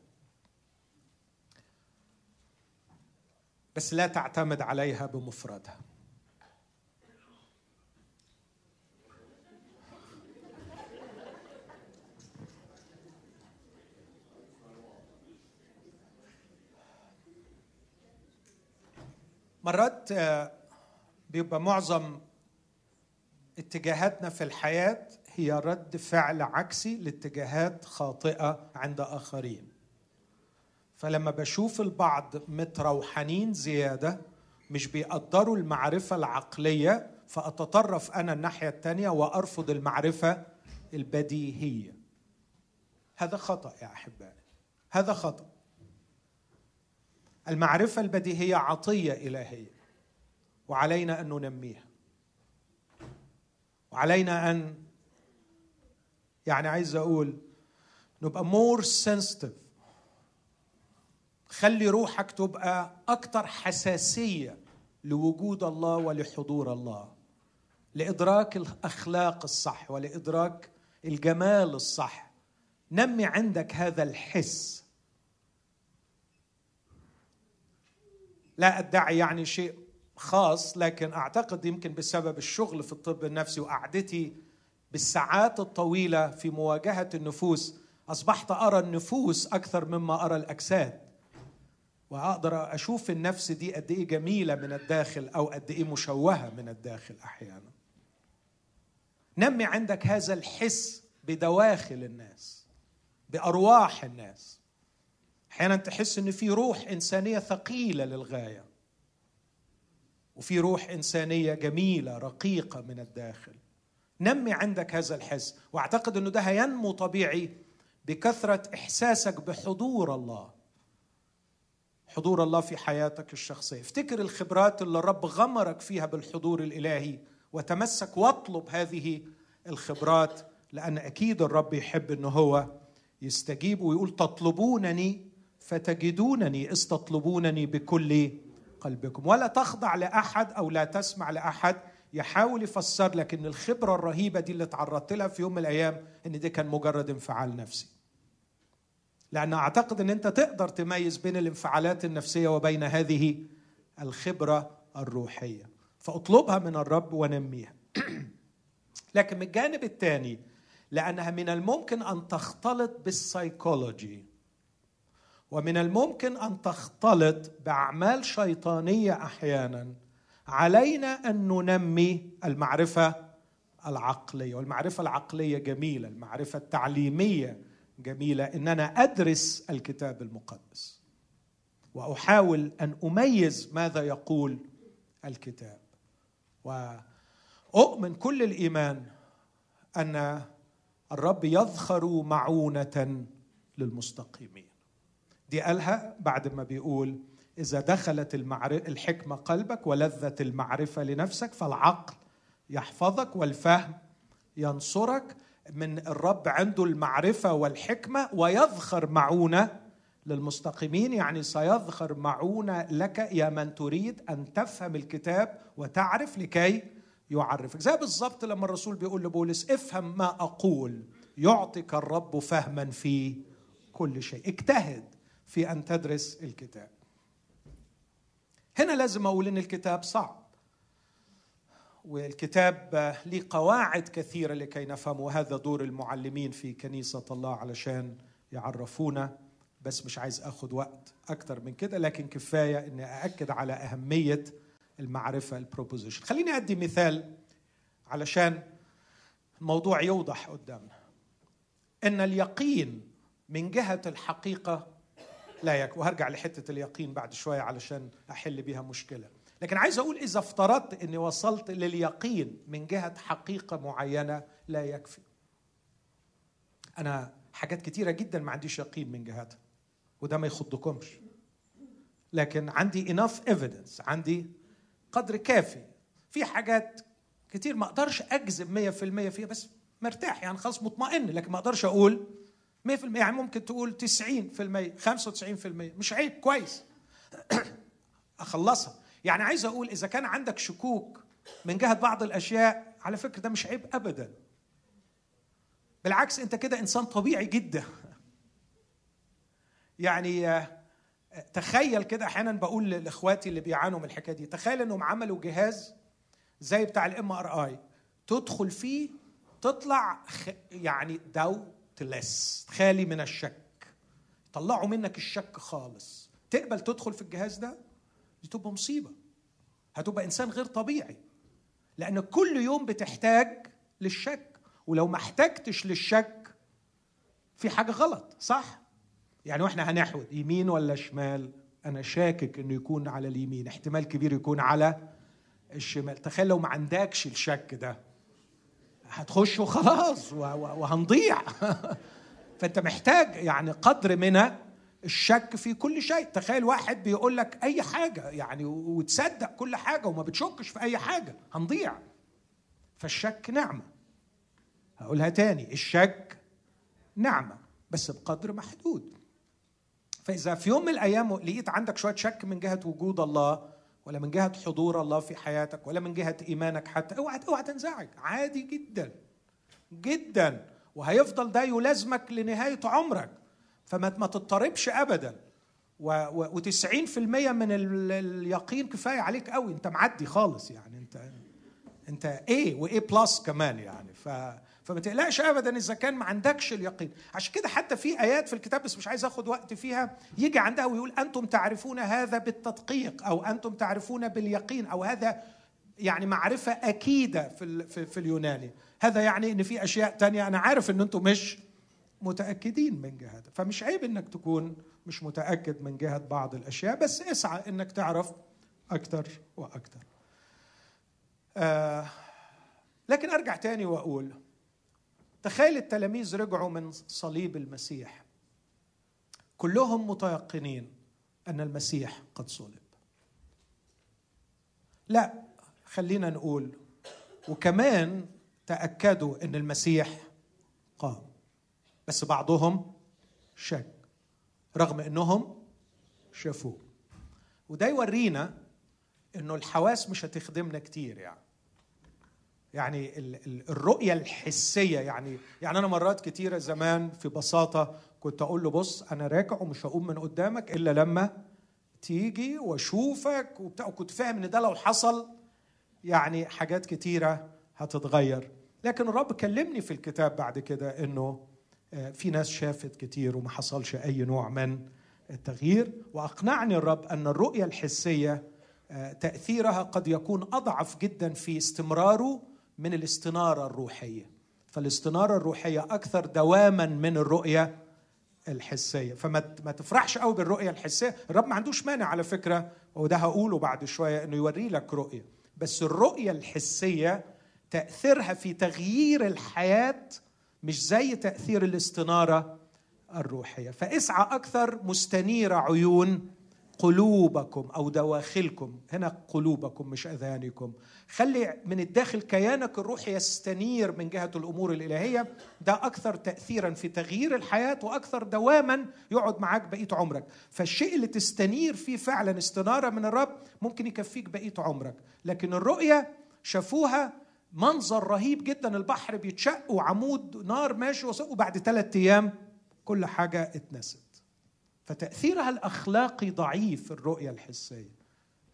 بس لا تعتمد عليها بمفردها. مرات آه، بيبقى معظم اتجاهاتنا في الحياة هي رد فعل عكسي لاتجاهات خاطئة عند آخرين. فلما بشوف البعض متروحنين زيادة مش بيقدروا المعرفة العقلية فأتطرف أنا الناحية الثانية وأرفض المعرفة البديهية. هذا خطأ يا أحبائي. هذا خطأ. المعرفة البديهية عطية إلهية وعلينا أن ننميها وعلينا أن يعني عايز أقول نبقى مور سنسيتيف خلي روحك تبقى أكثر حساسية لوجود الله ولحضور الله لإدراك الأخلاق الصح ولإدراك الجمال الصح. نمي عندك هذا الحس. لا أدعي يعني شيء خاص لكن أعتقد يمكن بسبب الشغل في الطب النفسي وقعدتي بالساعات الطويلة في مواجهة النفوس أصبحت أرى النفوس أكثر مما أرى الأجساد. وأقدر أشوف النفس دي قد إيه جميلة من الداخل أو قد إيه مشوهة من الداخل أحيانا. نمي عندك هذا الحس بدواخل الناس بأرواح الناس. أحيانا تحس إن في روح إنسانية ثقيلة للغاية وفي روح إنسانية جميلة رقيقة من الداخل. نمي عندك هذا الحس. وأعتقد أنه ده هينمو طبيعي بكثرة إحساسك بحضور الله. حضور الله في حياتك الشخصية. افتكر الخبرات اللي الرب غمرك فيها بالحضور الإلهي وتمسك واطلب هذه الخبرات لأن أكيد الرب يحب إنه هو يستجيب ويقول تطلبونني فتجدونني اذ تطلبونني بكل قلبكم. ولا تخضع لأحد أو لا تسمع لأحد يحاول يفسر لك إن الخبرة الرهيبة دي اللي تعرضت لها في يوم من الأيام إن دي كان مجرد انفعال نفسي. لأن أعتقد إن أنت تقدر تميز بين الانفعالات النفسية وبين هذه الخبرة الروحية. فأطلبها من الرب ونميها لكن من الجانب الثاني لأنها من الممكن أن تختلط بالسيكولوجي ومن الممكن أن تختلط بأعمال شيطانية أحيانا. علينا أن ننمي المعرفة العقلية والمعرفة العقلية جميلة المعرفة التعليمية جميلة إن أنا أدرس الكتاب المقدس وأحاول أن أميز ماذا يقول الكتاب. وأؤمن كل الإيمان أن الرب يذخر معونة للمستقيمين. دي قالها بعد ما بيقول إذا دخلت الحكمة قلبك ولذة المعرفة لنفسك فالعقل يحفظك والفهم ينصرك. من الرب عنده المعرفة والحكمة ويذخر معونة للمستقيمين. يعني سيذخر معونة لك يا من تريد أن تفهم الكتاب وتعرف لكي يعرفك. زي بالضبط لما الرسول بيقول لبولس افهم ما أقول يعطيك الرب فهما في كل شيء. اجتهد في أن تدرس الكتاب. هنا لازم أقول إن الكتاب صعب. والكتاب له قواعد كثيرة لكي نفهم وهذا دور المعلمين في كنيسة الله علشان يعرفونا. بس مش عايز اخذ وقت أكتر من كده لكن كفاية إني أأكد على أهمية المعرفة البروبوزيشن خليني أدي مثال علشان الموضوع يوضح قدامنا. إن اليقين من جهة الحقيقة لا يكفي وهرجع لحتة اليقين بعد شوية علشان أحل بيها مشكلة. لكن عايز أقول إذا افترضت إني وصلت لليقين من جهة حقيقة معينة لا يكفي. أنا حاجات كتيرة جدا ما عنديش يقين من جهتها وده ما يخضكمش. لكن عندي enough evidence عندي قدر كافي. في حاجات كتير ما أقدرش أجزم 100% فيها بس مرتاح يعني خلاص مطمئن لكن ما أقدرش أقول 100% يعني ممكن تقول 90% 95% مش عيب كويس. أخلصها. يعني عايز أقول إذا كان عندك شكوك من جهة بعض الأشياء على فكرة ده مش عيب ابدا. بالعكس أنت كده إنسان طبيعي جدا. يعني تخيل كده أحيانا بقول لإخواتي اللي بيعانوا من الحكاية دي تخيل إنهم عملوا جهاز زي بتاع ال MRI تدخل فيه تطلع يعني doubtless خالي من الشك. طلعوا منك الشك خالص. تقبل تدخل في الجهاز ده؟ دي تبقى مصيبة. هتبقى إنسان غير طبيعي. لأن كل يوم بتحتاج للشك. ولو ما احتجتش للشك في حاجة غلط صح؟ يعني وإحنا هنحود يمين ولا شمال؟ أنا شاكك إنه يكون على اليمين. احتمال كبير يكون على الشمال. تخيل لو ما عندكش الشك ده. هتخش وخلاص وهنضيع. فانت محتاج يعني قدر من الشك في كل شيء. تخيل واحد بيقول لك أي حاجة يعني وتصدق كل حاجة وما بتشكش في أي حاجة هنضيع. فالشك نعمة. هقولها تاني الشك نعمة بس بقدر محدود. فإذا في يوم من الأيام لقيت عندك شوية شك من جهة وجود الله ولا من جهة حضور الله في حياتك ولا من جهة إيمانك حتى. اوعى اوعى تنزعج. عادي جدا. جدا. وهيفضل ده يلازمك لنهاية عمرك. فما ما تضطربش ابدا. و90% من اليقين كفاية عليك قوي. انت معدي خالص يعني. انت انت إيه وايه بلس كمان يعني. ف فما تقلقش ابدا إذا كان ما عندكش اليقين. عشان كده حتى في آيات في الكتاب بس مش عايز آخد وقت فيها يجي عندها ويقول أنتم تعرفون هذا بالتدقيق أو أنتم تعرفون باليقين أو هذا يعني معرفة أكيدة في في, اليوناني. هذا يعني إن في أشياء تانية أنا عارف إن أنتم مش متأكدين من جهه فمش عيب إنك تكون مش متأكد من جهه بعض الأشياء بس اسعى إنك تعرف أكثر وأكثر آه لكن أرجع تاني وأقول تخيل التلاميذ رجعوا من صليب المسيح. كلهم متيقنين أن المسيح قد صلب. لا خلينا نقول وكمان تأكدوا أن المسيح قام. بس بعضهم شك رغم أنهم شافوه. وده يورينا إنه الحواس مش هتخدمنا كتير يعني. يعني الرؤية الحسية يعني. يعني أنا مرات كتيرة زمان في بساطة كنت أقول له بص أنا راكع ومش هقوم من قدامك إلا لما تيجي وأشوفك وبتاع. وكنت فاهم إن ده لو حصل يعني حاجات كتيرة هتتغير. لكن الرب كلمني في الكتاب بعد كده إنه آه، في ناس شافت كتير وما حصلش أي نوع من التغيير. وأقنعني الرب أن الرؤية الحسية آه، تأثيرها قد يكون أضعف جدا في استمراره من الاستنارة الروحية. فالاستنارة الروحية أكثر دواما من الرؤية الحسية. فما ما تفرحش قوي بالرؤية الحسية. الرب ما عندوش مانع على فكرة وده هقوله بعد شوية إنه يوري لك رؤية. بس الرؤية الحسية تأثيرها في تغيير الحياة مش زي تأثير الاستنارة الروحية. فاسعى أكثر مستنير عيون قلوبكم أو دواخلكم. هنا قلوبكم مش اذهانكم خلي من الداخل كيانك الروحي يستنير من جهة الأمور الإلهية. ده أكثر تاثيرا في تغيير الحياة وأكثر دواما يقعد معاك بقية عمرك. فالشيء اللي تستنير فيه فعلا استنارة من الرب ممكن يكفيك بقية عمرك. لكن الرؤية شافوها منظر رهيب جدا. البحر بيتشق وعمود نار ماشي وبعد ثلاثة أيام كل حاجة اتنست. فتأثيرها الأخلاقي ضعيف الرؤية الحسية.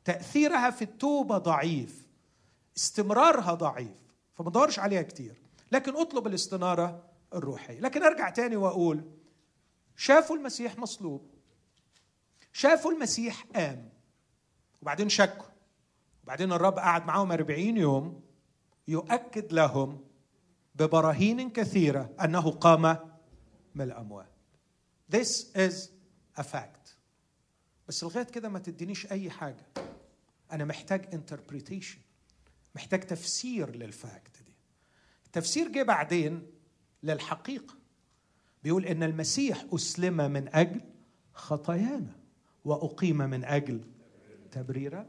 تأثيرها في التوبة ضعيف استمرارها ضعيف فما دورش عليها كتير. لكن أطلب الاستنارة الروحية. لكن أرجع تاني وأقول شافوا المسيح مصلوب. شافوا المسيح قام. وبعدين شكوا. وبعدين الرب قعد معاهم أربعين يوم يؤكد لهم ببراهين كثيرة أنه قام من الأموات. This is fact. بس لغاية كده ما تدينيش أي حاجة. أنا محتاج interpretation. محتاج تفسير للفاكت دي. التفسير جه بعدين للحقيقة. بيقول إن المسيح أسلم من أجل خطايانا وأقيم من أجل تبريرا.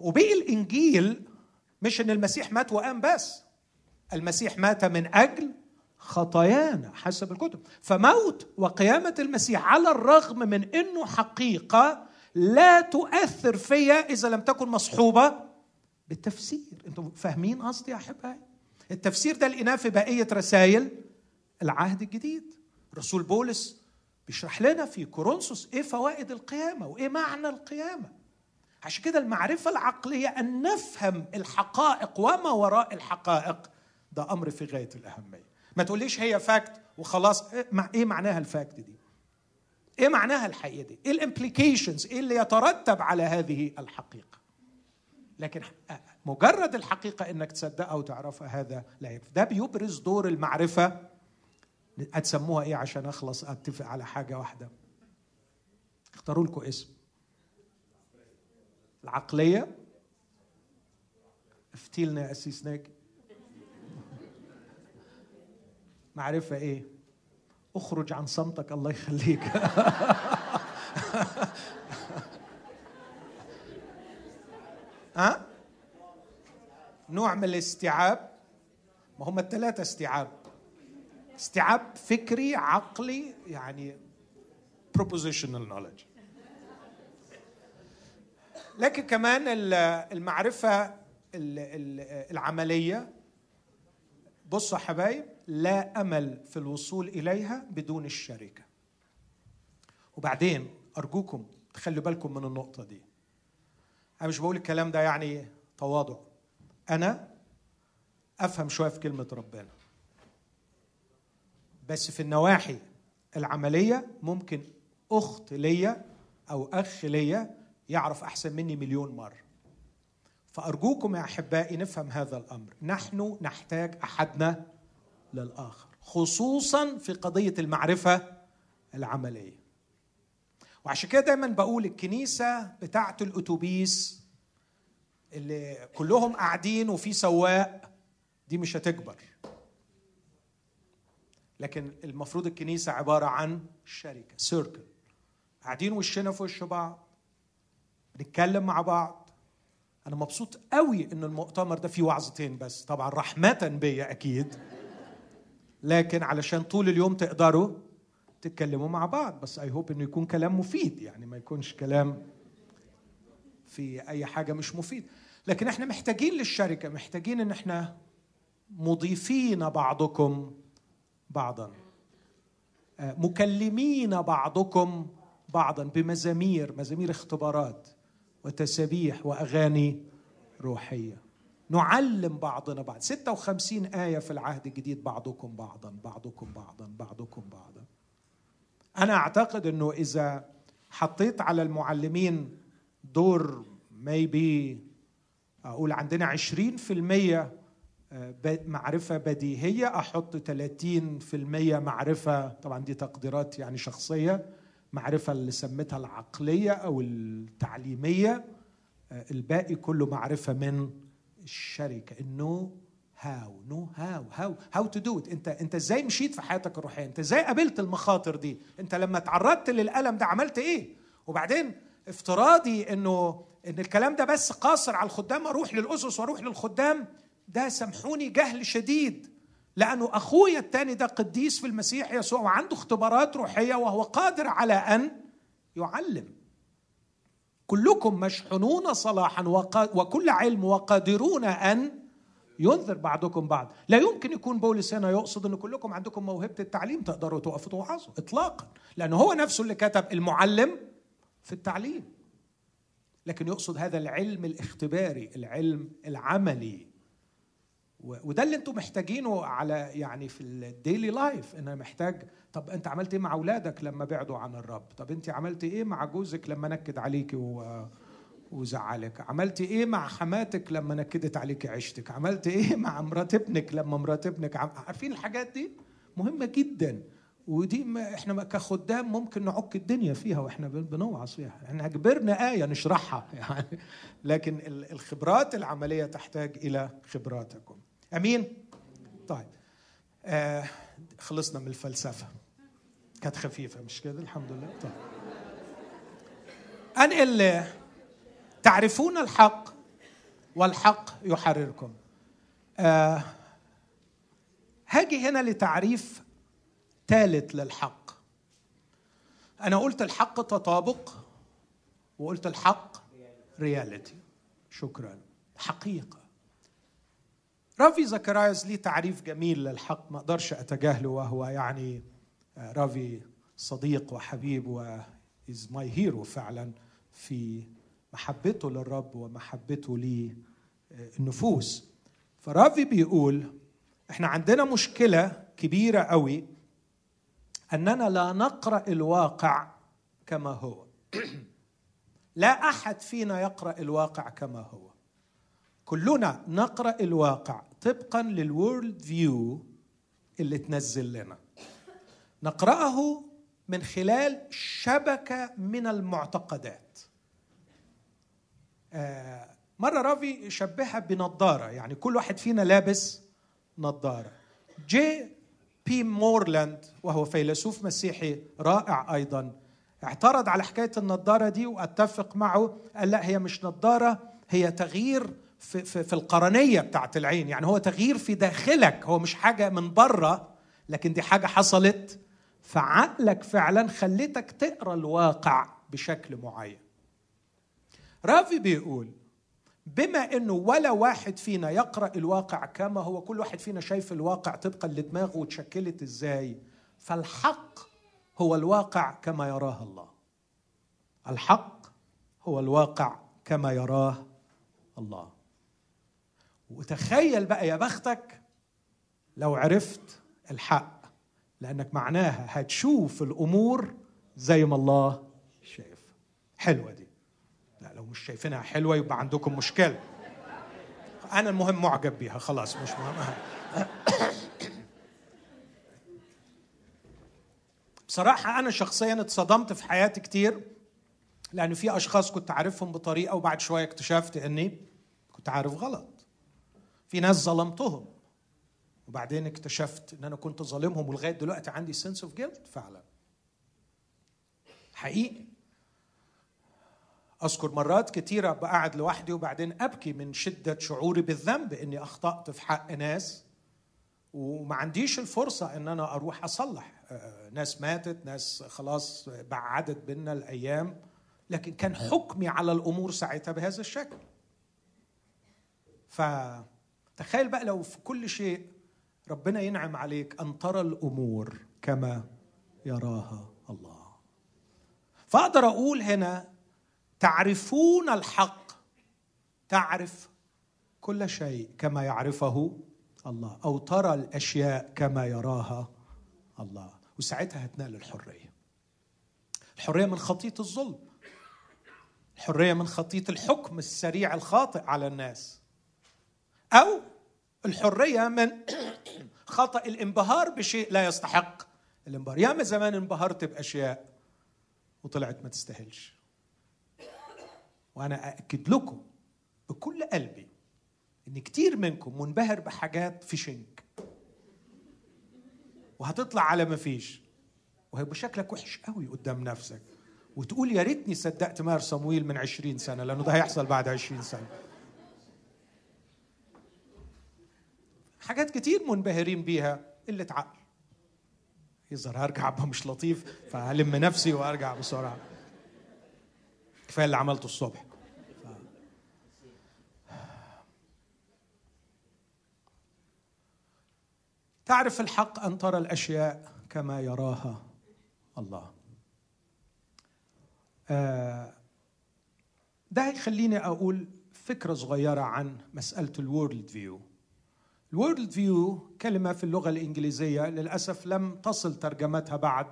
وبقي الإنجيل مش إن المسيح مات وقام بس. المسيح مات من أجل خطايانا حسب الكتب. فموت وقيامة المسيح على الرغم من إنه حقيقة لا تؤثر فيا إذا لم تكن مصحوبة بالتفسير. أنتم فاهمين قصدي يا أحبائي؟ التفسير ده لقيناه في بقية رسائل العهد الجديد. رسول بولس بيشرح لنا في كورنثوس إيه فوائد القيامة وإيه معنى القيامة. عشان كده المعرفة العقلية أن نفهم الحقائق وما وراء الحقائق ده أمر في غاية الأهمية. ما تقوليش هي فاكت وخلاص. إيه معناها ال fact دي؟ إيه معناها الحقيقة دي؟ إيه ال implications إيه اللي يترتب على هذه الحقيقة؟ لكن مجرد الحقيقة إنك تصدقها وتعرفها هذا لا يكفي. ده بيبرز دور المعرفة. هتسموها إيه عشان أخلص أتفق على حاجة واحدة؟ اختاروا لكم اسم. العقلية. افتي لنا يا قسيس ناجي معرفة إيه؟ أخرج عن صمتك الله يخليك. ها؟ نوع من الاستيعاب؟ ما هم الثلاثة استيعاب. استيعاب فكري عقلي يعني propositional knowledge. لكن كمان المعرفة العملية. بصوا حبايب لا أمل في الوصول إليها بدون الشركة. وبعدين أرجوكم تخلوا بالكم من النقطة دي. أنا مش بقول الكلام ده يعني تواضع. أنا أفهم شوية في كلمة ربنا. بس في النواحي العملية ممكن أخت ليا أو أخ ليا يعرف أحسن مني مليون مرة. فأرجوكم يا أحبائي نفهم هذا الأمر. نحن نحتاج أحدنا للآخر خصوصا في قضية المعرفة العملية. وعشان كده دايما بقول الكنيسة بتاعة الأتوبيس اللي كلهم قاعدين وفي سواق دي مش هتكبر. لكن المفروض الكنيسة عبارة عن شركة سيركل قاعدين وشنا في وش بعض بنتكلم مع بعض. أنا مبسوط قوي إن المؤتمر ده فيه وعظتين بس. طبعا رحمة بيا أكيد. لكن علشان طول اليوم تقدروا تتكلموا مع بعض. بس اي هوب إنه يكون كلام مفيد يعني ما يكونش كلام في أي حاجة مش مفيد. لكن إحنا محتاجين للشركة محتاجين إن إحنا مضيفين بعضكم بعضا. آه، مكلمين بعضكم بعضا بمزامير مزامير اختبارات وتسابيح وأغاني روحية. نعلم بعضنا بعض. 56 آية في العهد الجديد بعضكم بعضا بعضكم بعضا بعضكم بعضا. أنا أعتقد أنه إذا حطيت على المعلمين دور maybe أقول عندنا 20% آه، معرفة بديهية أحط 30% معرفة طبعا دي تقديرات يعني شخصية معرفة اللي سميتها العقلية أو التعليمية آه، الباقي كله معرفة من الشركة. ال know how know how how how to do انت انت إزاي مشيت في حياتك الروحية؟ انت إزاي قابلت المخاطر دي؟ انت لما تعرضت للألم ده عملت إيه؟ وبعدين افتراضي انه إن الكلام ده بس قاصر على الخدام أروح للأسس وأروح للخدام ده سامحوني جهل شديد. لأنه أخويا الثاني ده قديس في المسيح يسوع وعنده اختبارات روحية وهو قادر على أن يعلم. كلكم مشحونون صلاحا وكل علم وقادرون أن ينذر بعضكم بعض. لا يمكن يكون بولس هنا يقصد إن كلكم عندكم موهبة التعليم تقدروا توقفوا توعظوا اطلاقا لأنه هو نفسه اللي كتب المعلم في التعليم. لكن يقصد هذا العلم الاختباري العلم العملي. وده اللي أنتم محتاجينه على يعني في الديلي لايف أنا محتاج طب أنت عملت إيه مع أولادك لما بعدوا عن الرب؟ طب أنت عملت إيه مع جوزك لما نكد عليك و... وزعلك؟ عملت إيه مع حماتك لما نكدت عليك عيشتك؟ عملت إيه مع مرات ابنك لما مرات ابنك؟ عم... عارفين الحاجات دي؟ مهمة جدا. ودي ما إحنا كخدام ممكن نعك الدنيا فيها وإحنا بنوعظ فيها. إحنا كبرنا آية نشرحها يعني. لكن الخبرات العملية تحتاج إلى خبراتكم. أمين؟ طيب. آه خلصنا من الفلسفة. كانت خفيفة مش كده؟ الحمد لله. طيب. انقل تعرفون الحق والحق يحرركم. آه هاجي هنا لتعريف ثالث للحق. أنا قلت الحق تطابق وقلت الحق رياليتي شكرا. حقيقة. رافي زكراياس ليه تعريف جميل للحق ما أقدرش أتجاهله وهو يعني آه، رافي صديق وحبيب و is my hero فعلا في محبته للرب ومحبته للنفوس. فرافي بيقول إحنا عندنا مشكلة كبيرة قوي أننا لا نقرأ الواقع كما هو. لا أحد فينا يقرأ الواقع كما هو. كلنا نقرأ الواقع طبقا للورلد فيو اللي تنزل لنا. نقرأه من خلال شبكة من المعتقدات. آه مرة رافي شبهها بنظاره يعني كل واحد فينا لابس نظاره J.P. Moreland وهو فيلسوف مسيحي رائع أيضا اعترض على حكاية النظاره دي واتفق معه قال لا هي مش نظاره هي تغيير في, في, في القرنية بتاعت العين. يعني هو تغيير في داخلك. هو مش حاجة من بره لكن دي حاجة حصلت فعقلك فعلا خلتك تقرأ الواقع بشكل معين. رافي بيقول بما إنه ولا واحد فينا يقرأ الواقع كما هو كل واحد فينا شايف الواقع طبقا لدماغه وتشكلت إزاي فالحق هو الواقع كما يراه الله. الحق هو الواقع كما يراه الله. وتخيل بقى يا بختك لو عرفت الحق لأنك معناها هتشوف الأمور زي ما الله شايف. حلوة دي. لا لو مش شايفينها حلوة يبقى عندكم مشكلة. أنا المهم معجب بيها خلاص مش مهم. بصراحة أنا شخصيا اتصدمت في حياتي كتير لأن في أشخاص كنت عارفهم بطريقة وبعد شوية اكتشفت إني كنت عارف غلط. في ناس ظلمتهم. وبعدين اكتشفت إن أنا كنت ظالمهم ولغاية دلوقتي عندي sense of guilt فعلا. حقيقي. أذكر مرات كثيره بقعد لوحدي وبعدين أبكي من شدة شعوري بالذنب إني أخطأت في حق ناس وما عنديش الفرصة إن أنا أروح أصلح. آه، ناس ماتت ناس خلاص بعدت بينا الأيام. لكن كان حكمي على الأمور ساعتها بهذا الشكل. فتخيل بقى لو في كل شيء ربنا ينعم عليك أن ترى الأمور كما يراها الله. فأقدر أقول هنا تعرفون الحق تعرف كل شيء كما يعرفه الله أو ترى الأشياء كما يراها الله. وساعتها هتنال الحرية. الحرية من خطيه الظلم. الحرية من خطيه الحكم السريع الخاطئ على الناس. أو الحرية من خطأ الانبهار بشيء لا يستحق الانبهار. ياما زمان انبهرت بأشياء وطلعت ما تستاهلش. وأنا اكد لكم بكل قلبي إن كتير منكم منبهر بحاجات في شنك وهتطلع على ما فيش. وهيبقى شكلك وحش قوي قدام نفسك. وتقول يا ريتني صدقت مار صمويل من عشرين سنة لأنه ده هيحصل بعد عشرين سنة. حاجات كتير منبهرين بيها. قلة عقل. يظهر هرجع ابقى مش لطيف فهلم نفسي وأرجع بسرعة. كفاية اللي عملته الصبح. تعرف الحق أن ترى الأشياء كما يراها الله. آه، ده يخليني أقول فكرة صغيرة عن مسألة ال world view ال world view كلمة في اللغة الإنجليزية للأسف لم تصل ترجمتها بعد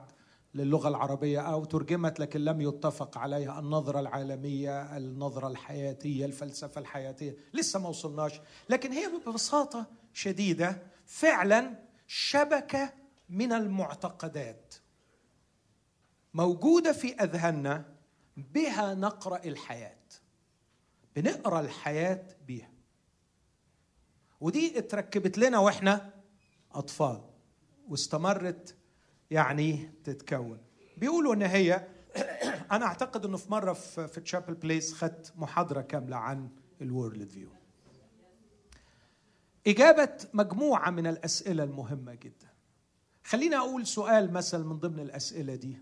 للغة العربية أو ترجمت لكن لم يتفق عليها النظرة العالمية النظرة الحياتية الفلسفة الحياتية. لسه ما وصلناش. لكن هي ببساطة شديدة فعلا شبكة من المعتقدات موجودة في أذهاننا بها نقرأ الحياة. بنقرأ الحياة بيها. ودي اتركبت لنا وإحنا أطفال. واستمرت يعني تتكون. بيقولوا إن هي أنا أعتقد إنه في مرة في تشابل بليس خدت محاضرة كاملة عن ال world view إجابة مجموعة من الأسئلة المهمة جدا. خليني أقول سؤال مثلا من ضمن الأسئلة دي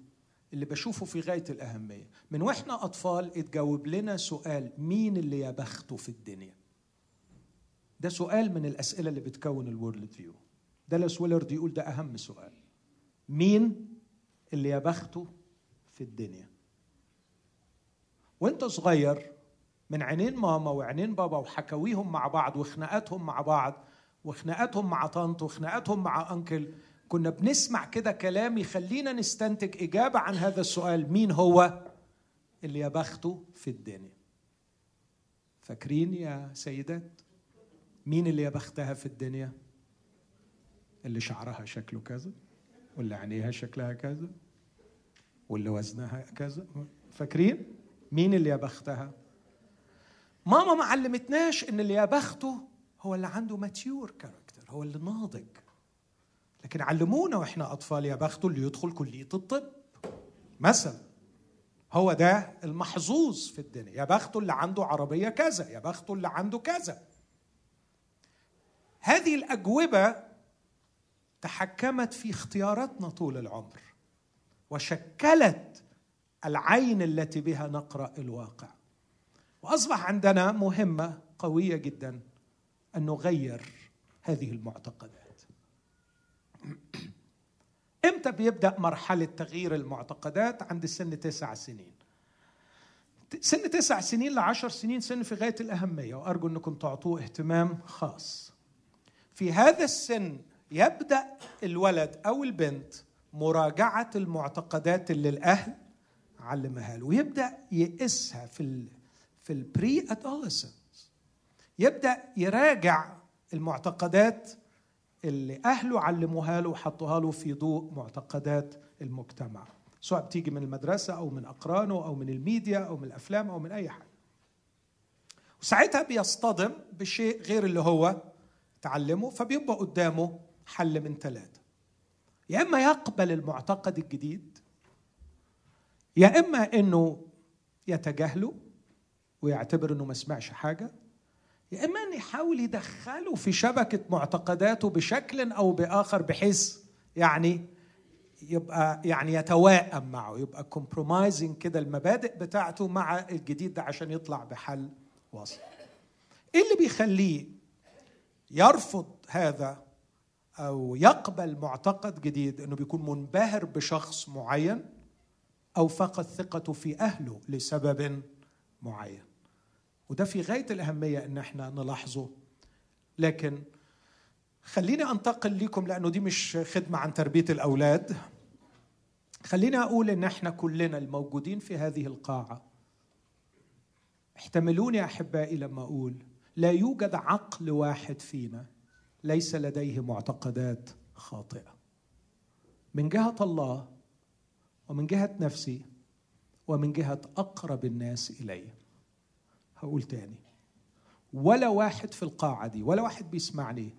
اللي بشوفه في غاية الأهمية. من وإحنا أطفال اتجاوب لنا سؤال مين اللي يا بخته في الدنيا؟ ده سؤال من الأسئلة اللي بتكون ال world view دالاس ويلرد يقول ده أهم سؤال. مين اللي يا بخته في الدنيا؟ وانت صغير من عينين ماما وعينين بابا وحكاويهم مع بعض وخناقاتهم مع بعض وخناقاتهم مع طنط وخناقاتهم مع انكل كنا بنسمع كده كلام يخلينا نستنتج إجابة عن هذا السؤال. مين هو اللي يا بخته في الدنيا؟ فاكرين يا سيدات؟ مين اللي يا بختها في الدنيا؟ اللي شعرها شكله كذا واللي عينيها شكلها كذا واللي وزنها كذا. فاكرين؟ مين اللي يا بختها ماما ما علمتناش إن اللي يا بخته هو اللي عنده mature character هو اللي ناضج. لكن علمونا وإحنا أطفال يا بخته اللي يدخل كلية الطب. مثلا هو ده المحظوظ في الدنيا. يا بخته اللي عنده عربية كذا يا بخته اللي عنده كذا. هذه الأجوبة تحكمت في اختياراتنا طول العمر وشكلت العين التي بها نقرأ الواقع. وأصبح عندنا مهمة قوية جدا أن نغير هذه المعتقدات. إمتى بيبدأ مرحلة تغيير المعتقدات؟ عند سن تسع سنين. سن تسع سنين لعشر سنين سن في غاية الأهمية وأرجو أنكم تعطوه اهتمام خاص. في هذا السن يبدأ الولد أو البنت مراجعة المعتقدات اللي الأهل علمها له. ويبدأ يقيسها في ال في البري ادوليسنس يبدأ يراجع المعتقدات اللي أهله علموها له وحطوها له في ضوء معتقدات المجتمع. سواء بتيجي من المدرسة أو من أقرانه أو من الميديا أو من الأفلام أو من أي حاجة. وساعتها بيصطدم بشيء غير اللي هو تعلمه فبيبقى قدامه حل من ثلاثة. يا إما يقبل المعتقد الجديد يا إما إنه يتجاهله ويعتبر إنه ما سمعش حاجة يا إما ان يحاول يدخله في شبكة معتقداته بشكل أو بآخر بحيث يعني يبقى يعني يتوائم معه يبقى كومبرومايزنج كده المبادئ بتاعته مع الجديد ده عشان يطلع بحل وسط إيه اللي بيخليه يرفض هذا أو يقبل معتقد جديد إنه بيكون منبهر بشخص معين أو فقد ثقته في أهله لسبب معين. وده في غاية الأهمية إن إحنا نلاحظه. لكن خليني أنتقل لكم لأنه دي مش خدمة عن تربية الأولاد. خليني أقول إن إحنا كلنا الموجودين في هذه القاعة. احتملوني أحبائي لما أقول لا يوجد عقل واحد فينا ليس لديه معتقدات خاطئة. من جهة الله ومن جهة نفسي ومن جهة أقرب الناس إلي. هقول تاني. ولا واحد في القاعة دي ولا واحد بيسمعني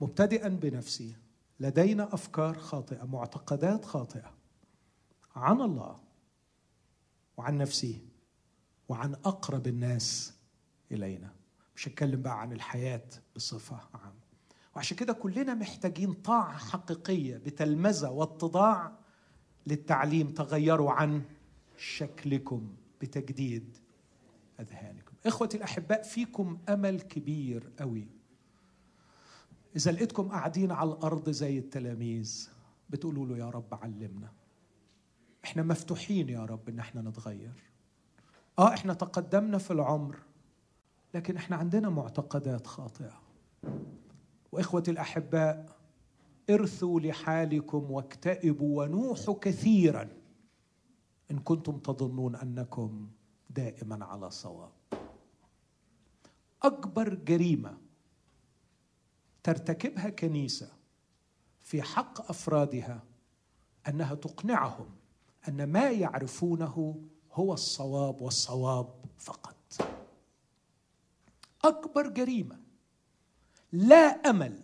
مبتدئا بنفسي لدينا أفكار خاطئة معتقدات خاطئة عن الله وعن نفسي وعن أقرب الناس إلينا. مش هتكلم بقى عن الحياة بصفة عامة. وعشان كده كلنا محتاجين طاعة حقيقية بتلمذة واتضاع للتعليم. تغيروا عن شكلكم بتجديد أذهانكم. اخوتي الأحباء فيكم أمل كبير قوي إذا لقيتكم قاعدين على الأرض زي التلاميذ بتقولوا له يا رب علمنا. إحنا مفتوحين يا رب إن إحنا نتغير. آه إحنا تقدمنا في العمر. لكن إحنا عندنا معتقدات خاطئة. وإخوتي الأحباء ارثوا لحالكم واكتئبوا ونوحوا كثيرا إن كنتم تظنون أنكم دائما على صواب. أكبر جريمة ترتكبها كنيسة في حق أفرادها أنها تقنعهم أن ما يعرفونه هو الصواب والصواب فقط. أكبر جريمة لا أمل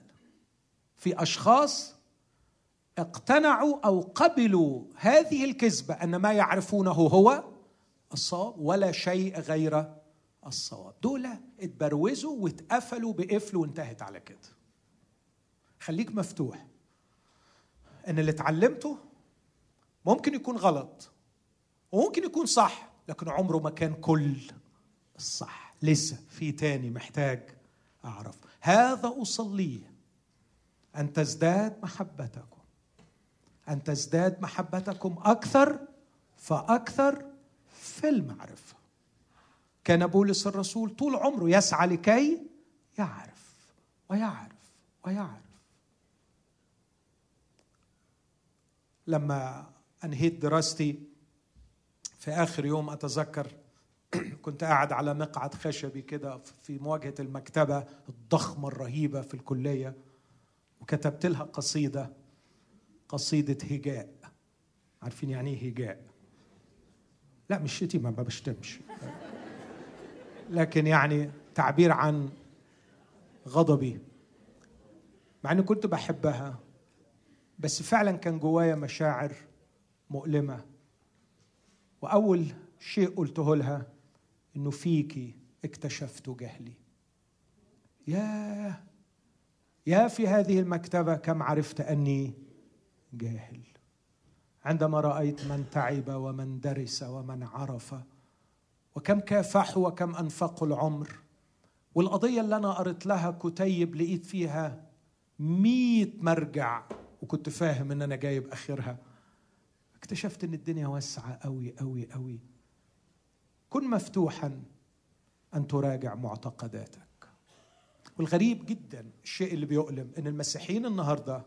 في أشخاص اقتنعوا أو قبلوا هذه الكذبة أن ما يعرفونه هو الصواب ولا شيء غير الصواب. دول اتبروزوا واتقفلوا بقفل وانتهت على كده. خليك مفتوح. ان اللي اتعلمته ممكن يكون غلط وممكن يكون صح لكن عمره ما كان كل الصح. لسه في تاني محتاج أعرف. هذا اصليه أن تزداد محبتكم. أن تزداد محبتكم أكثر فأكثر في المعرفة. كان بولس الرسول طول عمره يسعى لكي يعرف ويعرف ويعرف. لما أنهيت دراستي في آخر يوم أتذكر كنت قاعد على مقعد خشبي كده في مواجهة المكتبة الضخمة الرهيبة في الكلية وكتبت لها قصيدة قصيدة هجاء. عارفين يعني إيه هجاء؟ لا مش شتيمة ما بشتمش. لكن يعني تعبير عن غضبي. مع إني كنت بحبها بس فعلا كان جوايا مشاعر مؤلمة. وأول شيء قلته لها إنه فيكي اكتشفت جهلي. يا يا في هذه المكتبة كم عرفت أني جاهل. عندما رأيت من تعب ومن درس ومن عرف وكم كافحوا وكم أنفقوا العمر والقضية اللي أنا قريت لها كتيب لقيت فيها مية مرجع وكنت فاهم إن أنا جايب آخرها. اكتشفت إن الدنيا واسعة قوي قوي قوي كن مفتوحا أن تراجع معتقداتك. والغريب جدا الشيء اللي بيؤلم إن المسيحيين النهارده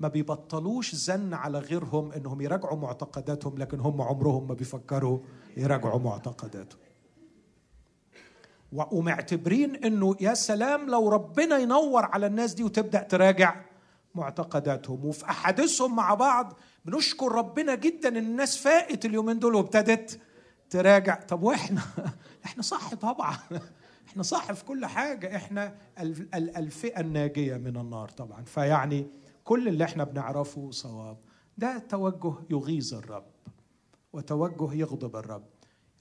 ما بيبطلوش زن على غيرهم إنهم يراجعوا معتقداتهم لكن هم عمرهم ما بيفكروا يراجعوا معتقداتهم. ومعتبرين إنه يا سلام لو ربنا ينور على الناس دي وتبدأ تراجع معتقداتهم. وفي أحاديثهم مع بعض بنشكر ربنا جدا إن الناس فاقت اليومين دول وابتدت تراجع. طب وإحنا؟ إحنا صح طبعا. إحنا صح في كل حاجة. إحنا الفئة الناجية من النار طبعا. فيعني كل اللي إحنا بنعرفه صواب. ده توجه يغيظ الرب وتوجه يغضب الرب.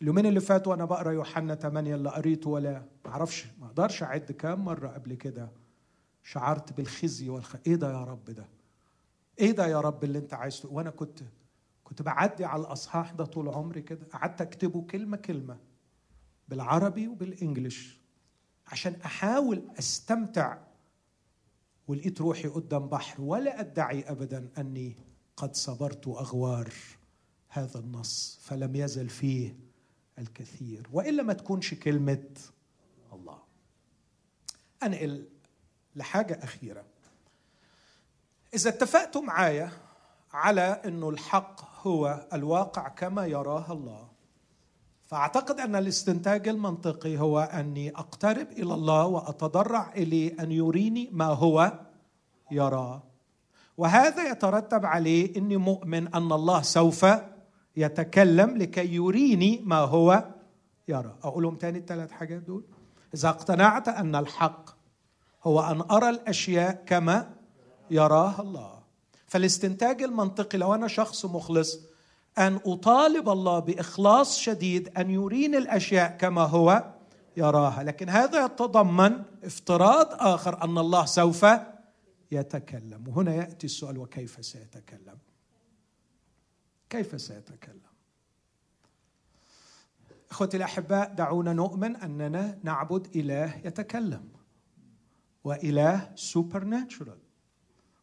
اليومين اللي فاتوا وأنا بقرأ يوحنا 8 اللي قريته ولا ما أعرفش. ما أقدرش أعد كام مرة قبل كده شعرت بالخزي والخ. إيه ده يا رب ده؟ إيه ده يا رب اللي أنت عايزه وأنا كنت كنت بعدي على الأصحاح ده طول عمري كده. قعدت أكتبه كلمة كلمة بالعربي وبالانجلش عشان أحاول أستمتع ولقيت روحي قدام بحر ولا أدعي ابدا أني قد صبرت اغوار هذا النص فلم يزل فيه الكثير وإلا ما تكونش كلمة الله. أنقل لحاجة أخيرة. إذا اتفقتوا معايا على إنه الحق هو الواقع كما يراه الله. فأعتقد أن الاستنتاج المنطقي هو أني أقترب إلى الله وأتضرع اليه أن يريني ما هو يراه. وهذا يترتب عليه إني مؤمن أن الله سوف يتكلم لكي يريني ما هو يرى. أقولهم تاني الثلاث حاجات دول؟ إذا اقتنعت أن الحق هو أن أرى الأشياء كما يراها الله. فالاستنتاج المنطقي لو أنا شخص مخلص أن أطالب الله بإخلاص شديد أن يريني الأشياء كما هو يراها. لكن هذا يتضمن افتراض آخر أن الله سوف يتكلم. وهنا يأتي السؤال وكيف سيتكلم؟ كيف سيتكلم؟ إخوتي الأحباء دعونا نؤمن أننا نعبد إله يتكلم وإله سوبر ناتشورال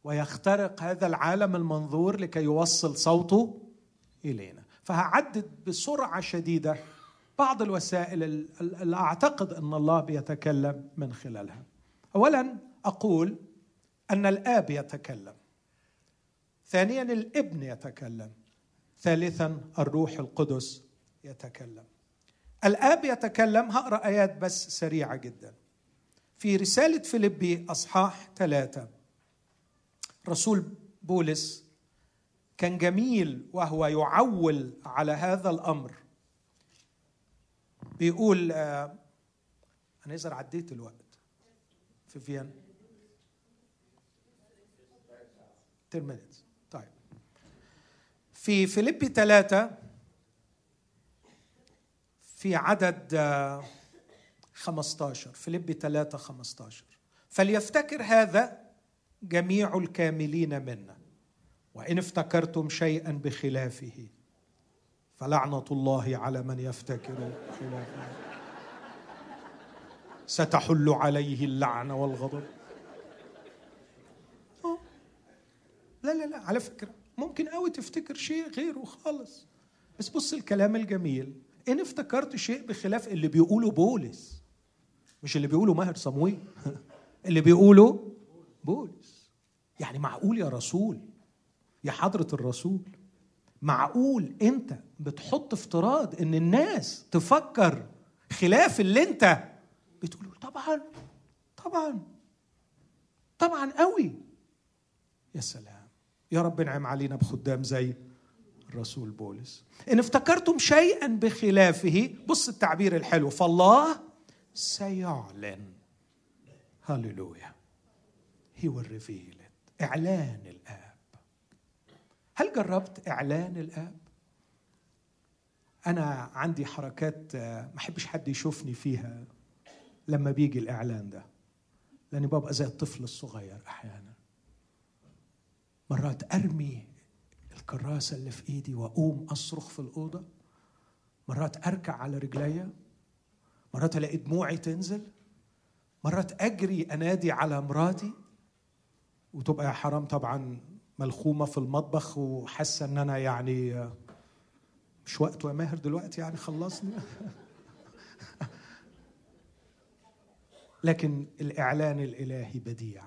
ويخترق هذا العالم المنظور لكي يوصل صوته إلينا. فهعدد بسرعة شديدة بعض الوسائل اللي أعتقد أن الله بيتكلم من خلالها. اولا أقول أن الآب يتكلم. ثانيا الابن يتكلم. ثالثا الروح القدس يتكلم. الآب يتكلم هقرا ايات بس سريعة جدا. في رسالة فيليبي أصحاح ثلاثة رسول بولس كان جميل وهو يعول على هذا الأمر. بيقول آه أنا إذا عديت الوقت في فيينا. 10 minutes. طيب. في فيليبي ثلاثة في عدد 15 فيليبي 3 15 فليفتكر هذا جميع الكاملين منا وإن افتكرتم شيئا بخلافه فلعنة الله على من يفتكر خلافه. ستحل عليه اللعنة والغضب. لا لا لا على فكرة ممكن قوي تفتكر شيء غيره خالص. بس بص الكلام الجميل إن افتكرت شيء بخلاف اللي بيقوله بولس مش اللي بيقوله ماهر صمويل اللي بيقوله بولس. يعني معقول يا رسول؟ يا حضرة الرسول؟ معقول انت بتحط افتراض ان الناس تفكر خلاف اللي انت بتقوله؟ طبعا طبعا طبعا قوي. يا سلام. يا رب انعم علينا بخدام زي الرسول بولس. إن افتكرتم شيئا بخلافه بص التعبير الحلو فالله سيعلن. هللويا. He will reveal it إعلان الآب. هل جربت إعلان الآب؟ أنا عندي حركات ما أحبش حد يشوفني فيها لما بيجي الإعلان ده لأني ببقى زي الطفل الصغير أحيانا. مرات أرمي الكراسة اللي في إيدي وأقوم أصرخ في الأوضة. مرات أركع على رجليا مرات ألاقي دموعي تنزل. مرات أجري أنادي على مراتي. وتبقى يا حرام طبعا ملخومة في المطبخ وحاسة إن أنا يعني مش وقته يا ماهر دلوقتي يعني خلصني. لكن الإعلان الإلهي بديع.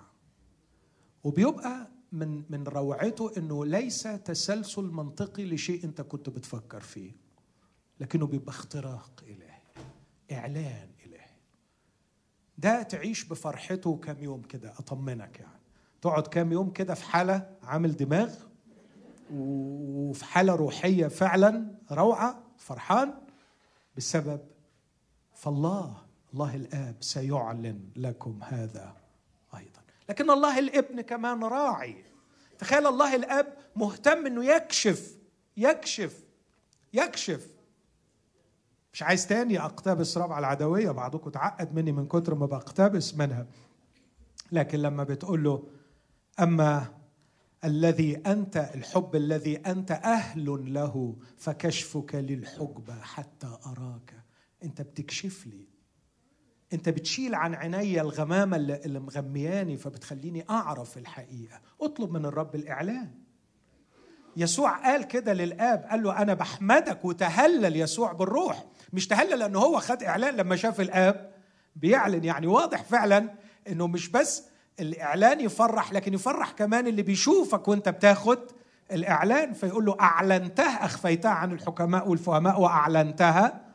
وبيبقى من من روعته إنه ليس تسلسل منطقي لشيء أنت كنت بتفكر فيه لكنه بيبقى اختراق إلهي إعلان إلهي. ده تعيش بفرحته كم يوم كده أطمنك يعني. تقعد كام يوم كده في حالة عامل دماغ وفي حالة روحية فعلا روعة فرحان بسبب فالله الله الآب سيعلن لكم هذا أيضا. لكن الله الابن كمان راعي تخيل الله الآب مهتم إنه يكشف يكشف يكشف. مش عايز تاني أقتبس ربع العدوية؟ بعضكم تعقد مني من كتر ما بقتبس منها. لكن لما بتقول له أما الذي أنت الحب الذي أنت أهل له فكشفك للحجبه حتى أراك. أنت بتكشف لي. أنت بتشيل عن عيني الغمامه اللي مغمياني فبتخليني أعرف الحقيقة. اطلب من الرب الإعلان. يسوع قال كده للآب قال له أنا بحمدك وتهلل يسوع بالروح. مش تهلل لأنه هو خد إعلان لما شاف الآب بيعلن. يعني واضح فعلا إنه مش بس الإعلان يفرح لكن يفرح كمان اللي بيشوفك وأنت بتاخد الإعلان فيقول له أعلنتها أخفيتها عن الحكماء والفهماء وأعلنتها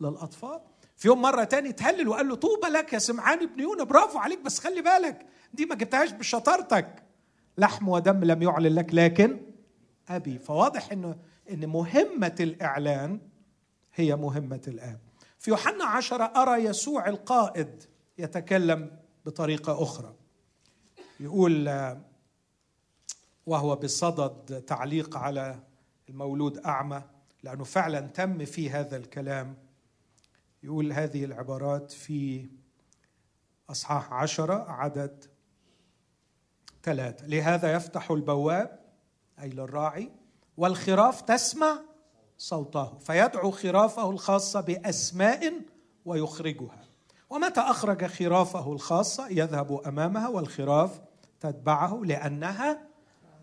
للأطفال. في يوم مرة تاني تهلل وقال له طوبى لك يا سمعان ابن يونا برافو عليك بس خلي بالك دي ما جبتهاش بشطارتك. لحم ودم لم يعلن لك لكن أبي. فواضح انه إن مهمة الإعلان هي مهمة الآب. في يوحنا عشرة أرى يسوع القائد يتكلم بطريقة أخرى. يقول وهو بصدد تعليق على المولود أعمى لأنه فعلا تم في هذا الكلام. يقول هذه العبارات في أصحاح عشرة عدد ثلاثة. لهذا يفتح البواب أي للراعي والخراف تسمع صوته فيدعو خرافه الخاصة بأسماء ويخرجها. ومتى أخرج خرافه الخاصة يذهب أمامها والخراف تتبعه لأنها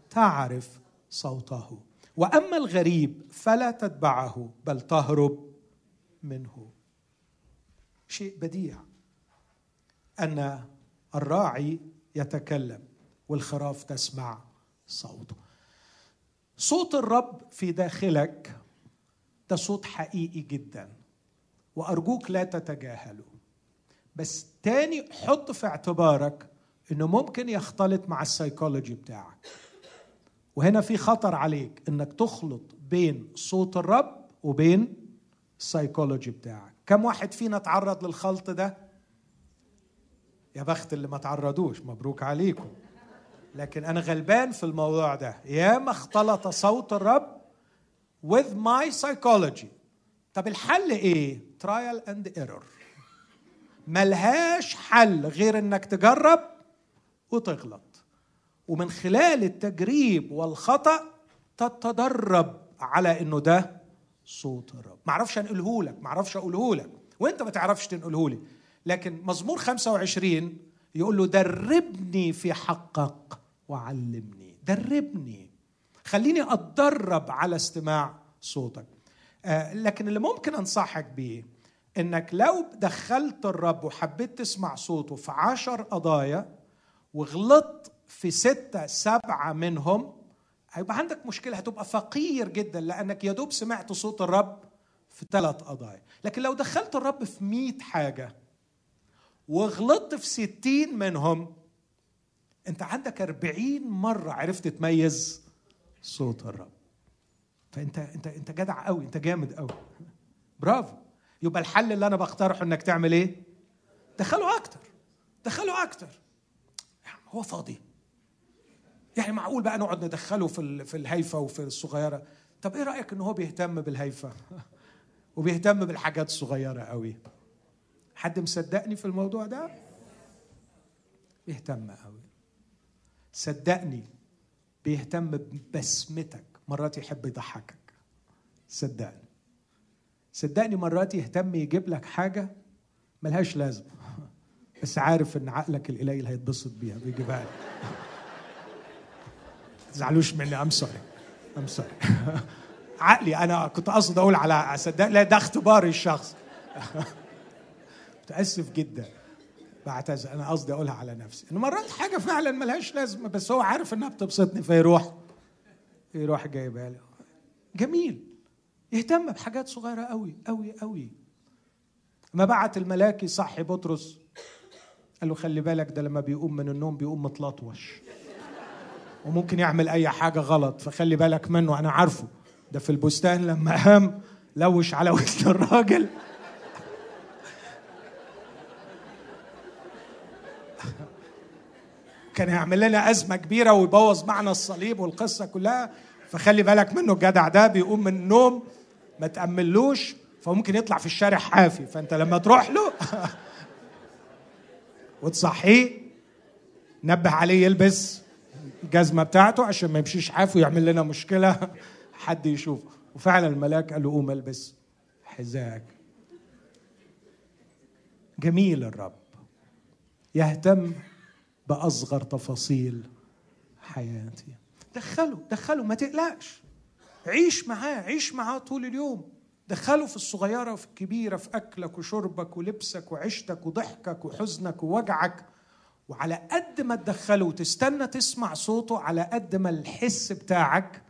تعرف صوته. وأما الغريب فلا تتبعه بل تهرب منه. شيء بديع أن الراعي يتكلم والخراف تسمع صوته. صوت الرب في داخلك ده صوت حقيقي جدا وأرجوك لا تتجاهله. بس تاني حط في اعتبارك إنه ممكن يختلط مع السيكولوجي بتاعك. وهنا في خطر عليك إنك تخلط بين صوت الرب وبين السيكولوجي بتاعك. كم واحد فينا تعرض للخلط ده؟ يا بخت اللي ما تعرضوش مبروك عليكم. لكن أنا غلبان في الموضوع ده. يا ما اختلط صوت الرب with my psychology. طب الحل إيه؟ Trial and error. ملهاش حل غير إنك تجرب وتغلط ومن خلال التجريب والخطأ تتدرب على إنه ده صوت الرب. ما أعرفش انقله لك ما أعرفش أقوله لك. وأنت ما تعرفش تنقله لي. لكن مزمور 25 يقول له دربني في حقك وعلمني. دربني. خليني أتدرب على استماع صوتك. آه، لكن اللي ممكن أنصحك بيه إنك لو دخلت الرب وحبيت تسمع صوته في عشر قضايا وغلطت في ستة سبعة منهم هيبقى عندك مشكلة هتبقى فقير جدا لأنك يا دوب سمعت صوت الرب في ثلاث قضايا. لكن لو دخلت الرب في مئة حاجة وغلطت في ستين منهم أنت عندك أربعين مرة عرفت تميز صوت الرب. فأنت أنت أنت جدع قوي أنت جامد قوي برافو. يبقى الحل اللي أنا بقترحه إنك تعمل إيه؟ دخله أكتر. دخله أكتر. هو فاضي. يعني معقول بقى نقعد ندخله في في الهيفة وفي الصغيرة؟ طب إيه رأيك إن هو بيهتم بالهيفة؟ وبيهتم بالحاجات الصغيره قوي. حد مصدقني في الموضوع ده؟ بيهتم قوي. صدقني بيهتم ببسمتك. مرات يحب يضحكك. صدقني. صدقني مرات يهتم يجيب لك حاجة ملهاش لازمة. بس عارف إن عقلك الإلهي هيتبسط بيها بيجيبها لك تزعلوش مني I'm sorry I'm sorry عقلي أنا كنت اقصد أقول على صدق لا ده اختباري الشخص. متاسف جدا. بعتذر أنا قصدي أقولها على نفسي. ان مرات حاجة فعلا ملهاش لازمة بس هو عارف إنها بتبسطني فيروح يروح جايبها لي جميل. يهتم بحاجات صغيرة قوي قوي قوي ما بعت الملاكي صحي بطرس قال له خلي بالك ده لما بيقوم من النوم بيقوم متلطوش. وممكن يعمل أي حاجة غلط فخلي بالك منه أنا عارفه. ده في البستان لما قام لوش على وش الراجل. كان هيعمل لنا أزمة كبيرة ويبوظ معنا الصليب والقصة كلها. فخلي بالك منه الجدع ده بيقوم من النوم ما تأملوش فممكن يطلع في الشارع حافي. فأنت لما تروح له وتصحيه نبه عليه يلبس الجزمة بتاعته عشان ما يمشيش حافي ويعمل لنا مشكلة. حد يشوفه وفعلا الملاك قال له قوم البس حذاك. جميل الرب. يهتم بأصغر تفاصيل حياتي. دخله دخله ما تقلقش. عيش معاه عيش معاه طول اليوم. دخله في الصغيرة وفي الكبيرة في أكلك وشربك ولبسك وعيشتك وضحكك وحزنك ووجعك. وعلى قد ما تدخله وتستنى تسمع صوته على قد ما الحس بتاعك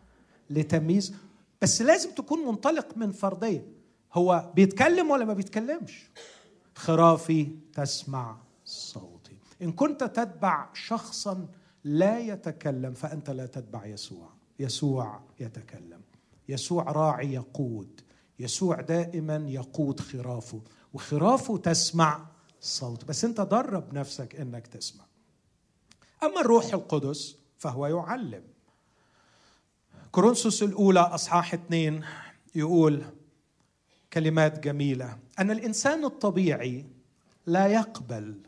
لتمييز. بس لازم تكون منطلق من فرضية. هو بيتكلم ولا ما بيتكلمش؟ خرافي تسمع صوتي. إن كنت تتبع شخصا لا يتكلم فأنت لا تتبع يسوع. يسوع يتكلم. يسوع راعي يقود. يسوع دائما يقود خرافه وخرافه تسمع صوت. بس أنت درب نفسك إنك تسمع. أما الروح القدس فهو يعلم. كورنثوس الأولى أصحاح اثنين يقول كلمات جميلة. أن الإنسان الطبيعي لا يقبل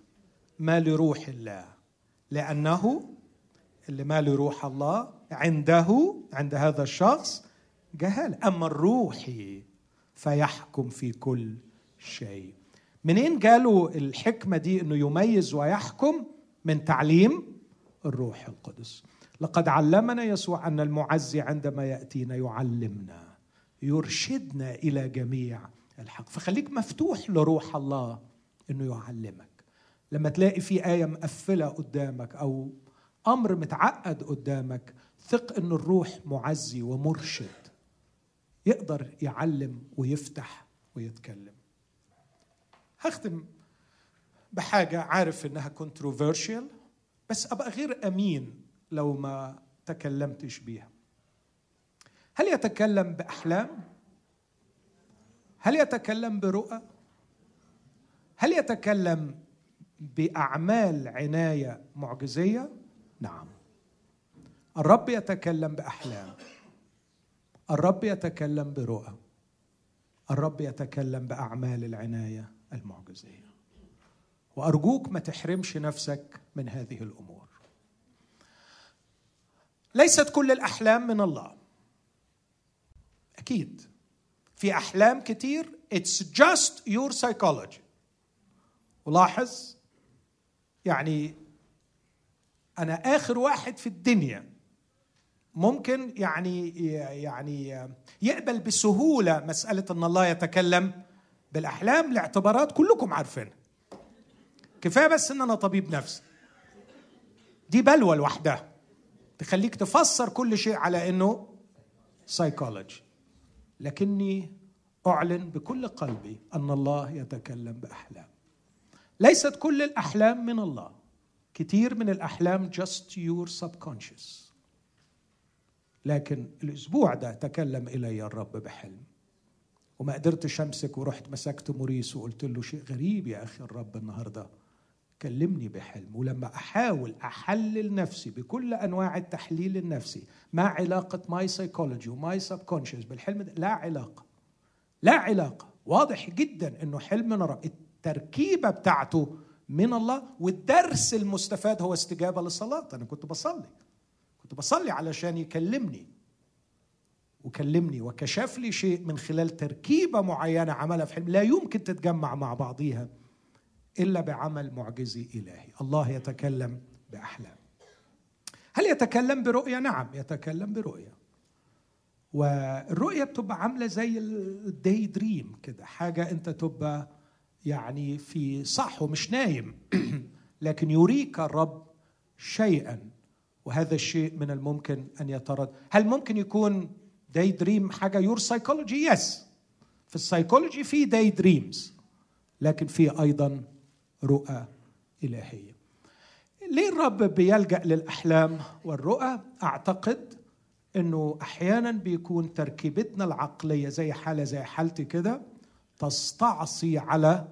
ما لروح الله لأنه اللي ما لروح الله عنده عند هذا الشخص جهال أما الروحي فيحكم في كل شيء. منين جاله الحكمة دي إنه يميز ويحكم؟ من تعليم الروح القدس. لقد علمنا يسوع أن المعزي عندما يأتينا يعلمنا يرشدنا إلى جميع الحق. فخليك مفتوح لروح الله إنه يعلمك. لما تلاقي في آية مقفلة قدامك أو أمر متعقد قدامك ثق إن الروح معزي ومرشد. يقدر يعلم ويفتح ويتكلم هختم بحاجة عارف إنها كونتروفيرشيال بس أبقى غير أمين لو ما تكلمتش بيها هل يتكلم بأحلام؟ هل يتكلم برؤى؟ هل يتكلم بأعمال عناية معجزية؟ نعم الرب يتكلم بأحلام الرب يتكلم برؤى. الرب يتكلم بأعمال العناية المعجزية. وأرجوك ما تحرمش نفسك من هذه الأمور. ليست كل الأحلام من الله. أكيد. في أحلام كتير. It's just your psychology. ولاحظ يعني أنا آخر واحد في الدنيا ممكن يعني يعني يقبل بسهولة مسألة إن الله يتكلم بالأحلام لاعتبارات كلكم عارفينها كفاية بس إن أنا طبيب نفسي دي بلوى لوحدها. تخليك تفسر كل شيء على إنه سايكولوجي لكني أعلن بكل قلبي أن الله يتكلم بأحلام. ليست كل الأحلام من الله. كثير من الأحلام just your subconscious. لكن الأسبوع ده تكلم إلي الرب بحلم. وما قدرتش أمسك ورحت مسكت موريس وقلت له شيء غريب يا أخي الرب النهارده. كلمني بحلم. ولما أحاول أحلل نفسي بكل أنواع التحليل النفسي ما علاقة my psychology و my subconscious بالحلم ده لا علاقة. لا علاقة. واضح جدا إنه حلم نرى التركيبة بتاعته من الله والدرس المستفاد هو استجابة للصلاة. أنا كنت بصلي. كنت بصلي علشان يكلمني. وكلمني وكشف لي شيء من خلال تركيبة معينة عملها في حلم. لا يمكن تتجمع مع بعضيها إلا بعمل معجزي إلهي. الله يتكلم بأحلام. هل يتكلم برؤية؟ نعم يتكلم برؤية. والرؤية بتبقى عاملة زي ال day dream كده حاجة أنت تبقى يعني في صحو مش نايم. لكن يريك الرب شيئا. وهذا الشيء من الممكن أن يترد هل ممكن يكون day dream حاجة؟ your psychology yes في ال psychology في day dreams لكن في أيضا رؤى إلهية. ليه الرب بيلجأ للأحلام والرؤى؟ أعتقد إنه أحيانا بيكون تركيبتنا العقلية زي حالة زي حالتي كده تستعصي على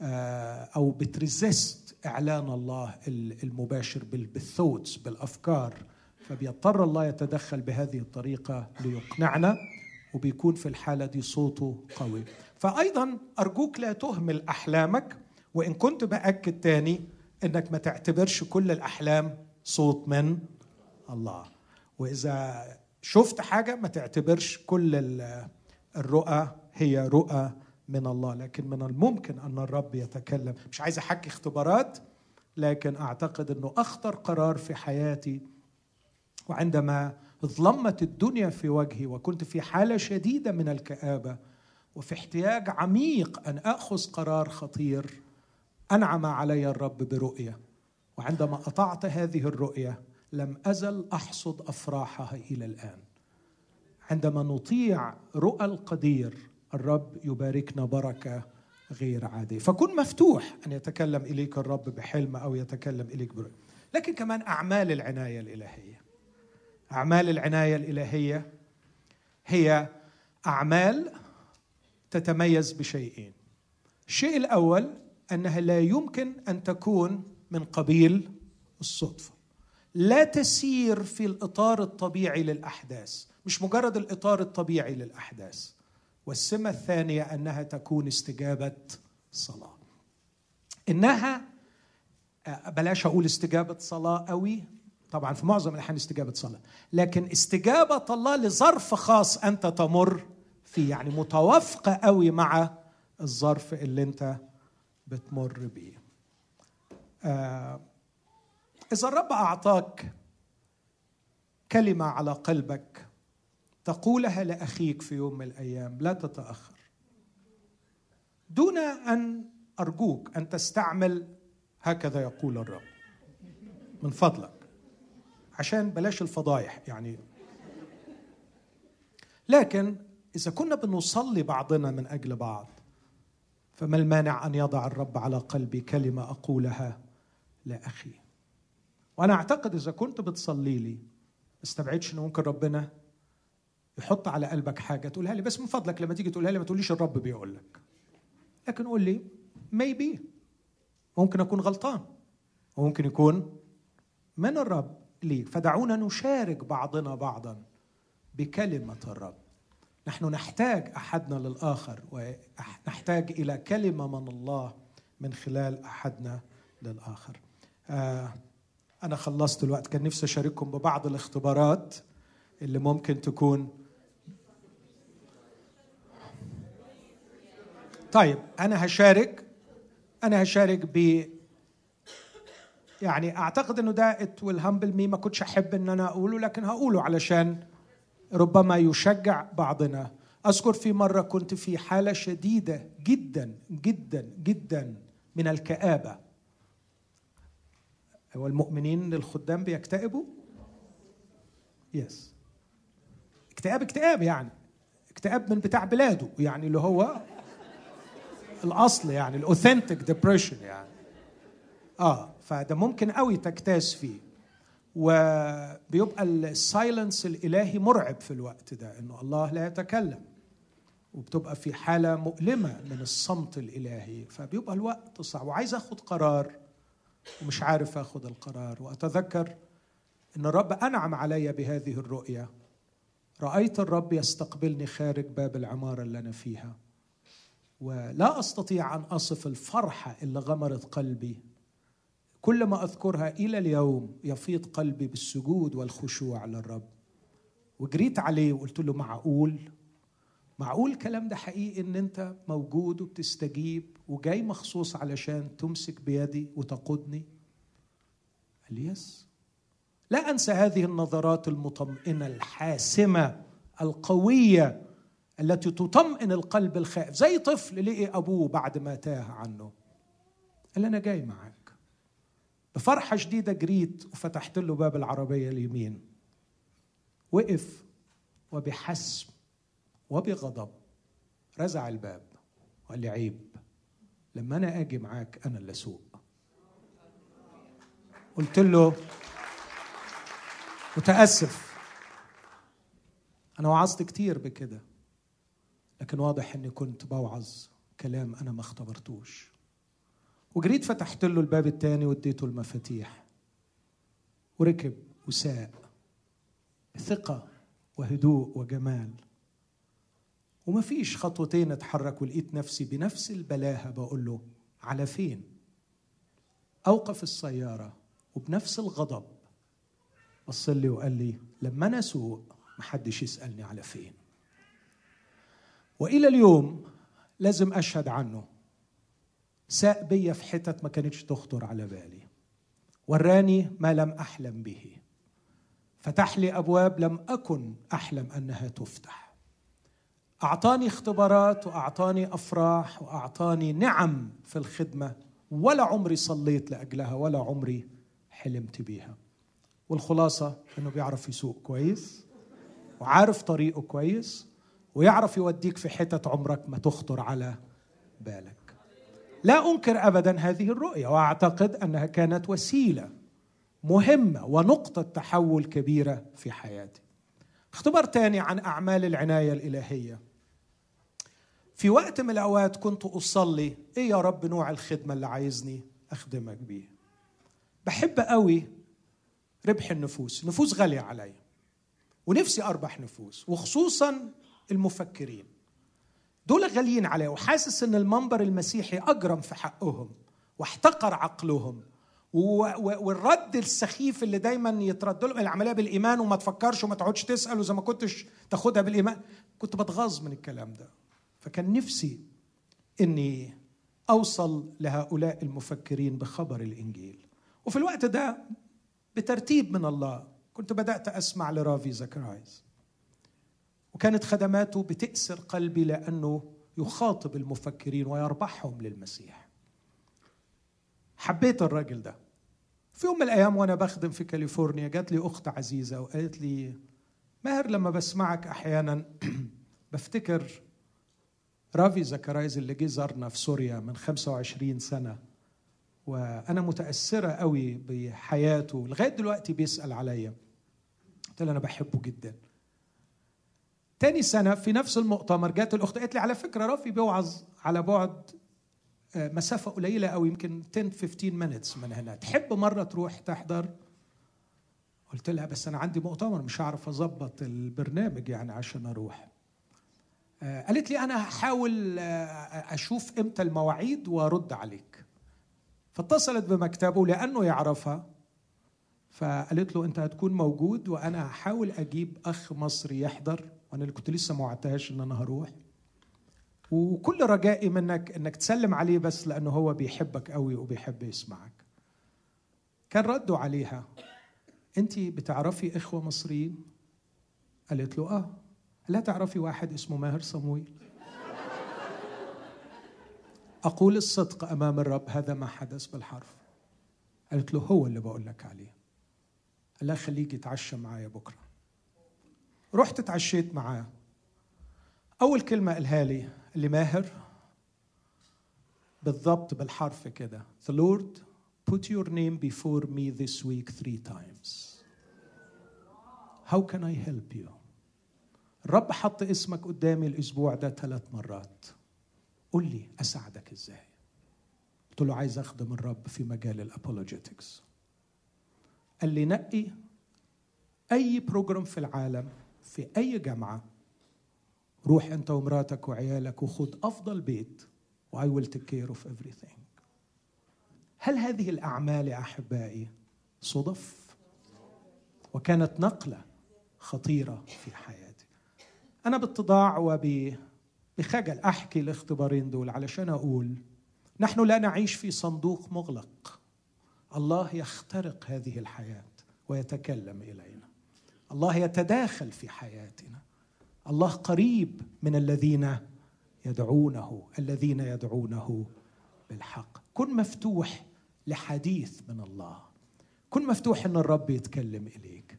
أو بت resist إعلان الله المباشر بال thoughts بالأفكار. فبيضطر الله يتدخل بهذه الطريقة ليقنعنا وبيكون في الحالة دي صوته قوي. فايضا أرجوك لا تهمل أحلامك وإن كنت بأكد تاني إنك ما تعتبرش كل الأحلام صوت من الله. وإذا شفت حاجة ما تعتبرش كل الرؤى هي رؤى من الله لكن من الممكن أن الرب يتكلم. مش عايز أحكي اختبارات لكن أعتقد إنه أخطر قرار في حياتي وعندما ظلمت الدنيا في وجهي وكنت في حالة شديدة من الكآبة وفي احتياج عميق أن أخذ قرار خطير أنعم علي الرب برؤية. وعندما أطعت هذه الرؤية لم أزل أحصد أفراحها إلى الآن. عندما نطيع رؤى القدير الرب يباركنا بركة غير عادية. فكن مفتوح أن يتكلم إليك الرب بحلم أو يتكلم إليك برؤيه لكن كمان أعمال العناية الإلهية. أعمال العناية الإلهية هي أعمال تتميز بشيئين. الشيء الأول أنها لا يمكن أن تكون من قبيل الصدفة. لا تسير في الإطار الطبيعي للأحداث. مش مجرد الإطار الطبيعي للأحداث. والسمة الثانية أنها تكون استجابة صلاة. إنها آه، بلاش أقول استجابة صلاة قوي. طبعا في معظم الأحيان استجابة صلاة. لكن استجابة الله لظرف خاص أنت تمر فيه. يعني متوافقة قوي مع الظرف اللي أنت بتمر بيه. آه إذا الرب أعطاك كلمة على قلبك تقولها لأخيك في يوم من الأيام لا تتأخر. دون أن أرجوك أن تستعمل هكذا يقول الرب. من فضلك. عشان بلاش الفضايح يعني. لكن إذا كنا بنصلي بعضنا من أجل بعض فما المانع أن يضع الرب على قلبي كلمة أقولها لأخي. وأنا أعتقد إذا كنت بتصلي لي استبعدش ان ممكن ربنا يحط على قلبك حاجة تقولها لي بس من فضلك لما تيجي تقولها لي ما تقوليش الرب بيقول لك. لكن قول لي ميبي ممكن أكون غلطان. وممكن يكون من الرب لي فدعونا نشارك بعضنا بعضا بكلمة الرب. نحن نحتاج أحدنا للآخر ونحتاج إلى كلمة من الله من خلال أحدنا للآخر. آه أنا خلصت الوقت. كان نفسي أشارككم ببعض الاختبارات اللي ممكن تكون طيب أنا هشارك أنا هشارك ب يعني أعتقد إنه ده ات ويل هامبل مي ما كنتش أحب إن أنا أقوله لكن هقوله علشان ربما يشجع بعضنا. أذكر في مرة كنت في حالة شديدة جدا جدا جدا من الكآبة. هو المؤمنين الخدام بيكتئبوا؟ yes اكتئاب اكتئاب يعني. اكتئاب من بتاع بلاده يعني اللي هو الأصل يعني ال authentic depression يعني. آه فده ممكن قوي تجتاز فيه. وبيبقى ال silence الإلهي مرعب في الوقت ده إنه الله لا يتكلم. وبتبقى في حالة مؤلمة من الصمت الإلهي فبيبقى الوقت صعب. وعايز آخد قرار ومش عارف آخد القرار. وأتذكر إن الرب أنعم علي بهذه الرؤية. رأيت الرب يستقبلني خارج باب العمارة اللي أنا فيها. ولا أستطيع أن أصف الفرحه اللي غمرت قلبي. كل ما أذكرها إلى اليوم يفيض قلبي بالسجود والخشوع للرب. وجريت عليه وقلت له معقول؟ معقول الكلام ده حقيقي إن أنت موجود وبتستجيب وجاي مخصوص علشان تمسك بيدي وتقودني؟ قال لي يس. لا أنسى هذه النظرات المطمئنة الحاسمة القوية التي تطمئن القلب الخائف زي طفل لقي أبوه بعد ما تاه عنه. قال أنا جاي معاك. بفرحة شديدة جريت وفتحت له باب العربية اليمين. وقف وبحسم وبغضب رزع الباب وقال لي عيب لما أنا آجي معاك أنا اللي أسوق. قلت له متأسف أنا وعظت كتير بكده. لكن واضح إني كنت بوعظ كلام أنا ما اختبرتوش. وجريت فتحت له الباب التاني واديته المفاتيح. وركب وساق ثقة وهدوء وجمال. وما فيش خطوتين اتحرك ولقيت نفسي بنفس البلاهة بقول له على فين؟ أوقف السيارة وبنفس الغضب بص لي وقال لي لما أنا أسوق محدش يسألني على فين. وإلى اليوم لازم أشهد عنه. ساق بيا في حتت ما كانتش تخطر على بالي. وراني ما لم أحلم به. فتح لي أبواب لم أكن أحلم أنها تفتح. أعطاني اختبارات وأعطاني أفراح وأعطاني نعم في الخدمة. ولا عمري صليت لأجلها ولا عمري حلمت بيها. والخلاصة إنه بيعرف يسوق كويس وعارف طريقه كويس. ويعرف يوديك في حتت عمرك ما تخطر على بالك. لا أنكر ابدا هذه الرؤية وأعتقد أنها كانت وسيلة مهمة ونقطة تحول كبيرة في حياتي. اختبار تاني عن أعمال العناية الإلهية. في وقت من الأوقات كنت أصلي إيه يا رب نوع الخدمة اللي عايزني أخدمك بيه؟ بحب قوي ربح النفوس. نفوس غالية عليا ونفسي أربح نفوس وخصوصا المفكرين. دول غاليين عليه وحاسس إن المنبر المسيحي أجرم في حقهم واحتقر عقلهم والرد السخيف اللي دايما يترد لهم العملية بالإيمان وما تفكرش وما تقعدش تسأل وزي ما كنتش تاخدها بالإيمان. كنت بتغاظ من الكلام ده. فكان نفسي إني أوصل لهؤلاء المفكرين بخبر الإنجيل. وفي الوقت ده بترتيب من الله كنت بدأت أسمع لرافي زكرايز وكانت خدماته بتأسر قلبي لأنه يخاطب المفكرين ويربحهم للمسيح. حبيت الراجل ده. في يوم من الأيام وأنا بخدم في كاليفورنيا جات لي أخت عزيزة وقالت لي ماهر لما بسمعك أحيانا بفتكر رافي زكرايز اللي جه زارنا في سوريا من 25 سنة. وأنا متأثرة قوي بحياته لغاية دلوقتي بيسأل عليا. قلت له أنا بحبه جدا. تاني سنة في نفس المؤتمر جات الأخت قالت لي على فكرة رافي بيوعظ على بعد آه، مسافة قليلة أوي يمكن 10 15 minutes من هنا. تحب مرة تروح تحضر؟ قلت لها بس أنا عندي مؤتمر مش هعرف أظبط البرنامج يعني عشان أروح. آه، قالت لي أنا هحاول آه، أشوف إمتى المواعيد وأرد عليك. فاتصلت بمكتبه لأنه يعرفها. فقالت له أنت هتكون موجود وأنا هحاول أجيب أخ مصري يحضر. وأنا اللي كنت لسه ما وعدتهاش إن أنا هروح. وكل رجائي منك إنك تسلم عليه بس لأنه هو بيحبك قوي وبيحب يسمعك. كان ردوا عليها. أنت بتعرفي إخوة مصريين؟ قالت له آه. لا تعرفي واحد اسمه ماهر صمويل أقول الصدق أمام الرب هذا ما حدث بالحرف. قالت له هو اللي بقول لك عليه. قال لها خليك يتعشى معايا بكرة. رحت اتعشيت معاه. أول كلمة قالها لي اللي ماهر بالضبط بالحرف كده The Lord put your name before me this week three times. How can I help you? الرب حط اسمك قدامي الأسبوع ده ثلاث مرات. قل لي أساعدك إزاي؟ قلت له عايز أخدم الرب في مجال ال apologetics قال لي نقي أي program في العالم في أي جامعة روح أنت ومراتك وعيالك وخد أفضل بيت we will take care of everything. هل هذه الأعمال يا أحبائي صدف؟ وكانت نقلة خطيرة في حياتي. أنا باتضاع وبخجل أحكي الاختبارين دول علشان أقول نحن لا نعيش في صندوق مغلق. الله يخترق هذه الحياة ويتكلم إلينا. الله يتداخل في حياتنا. الله قريب من الذين يدعونه الذين يدعونه بالحق. كن مفتوح لحديث من الله. كن مفتوح إن الرب يتكلم إليك.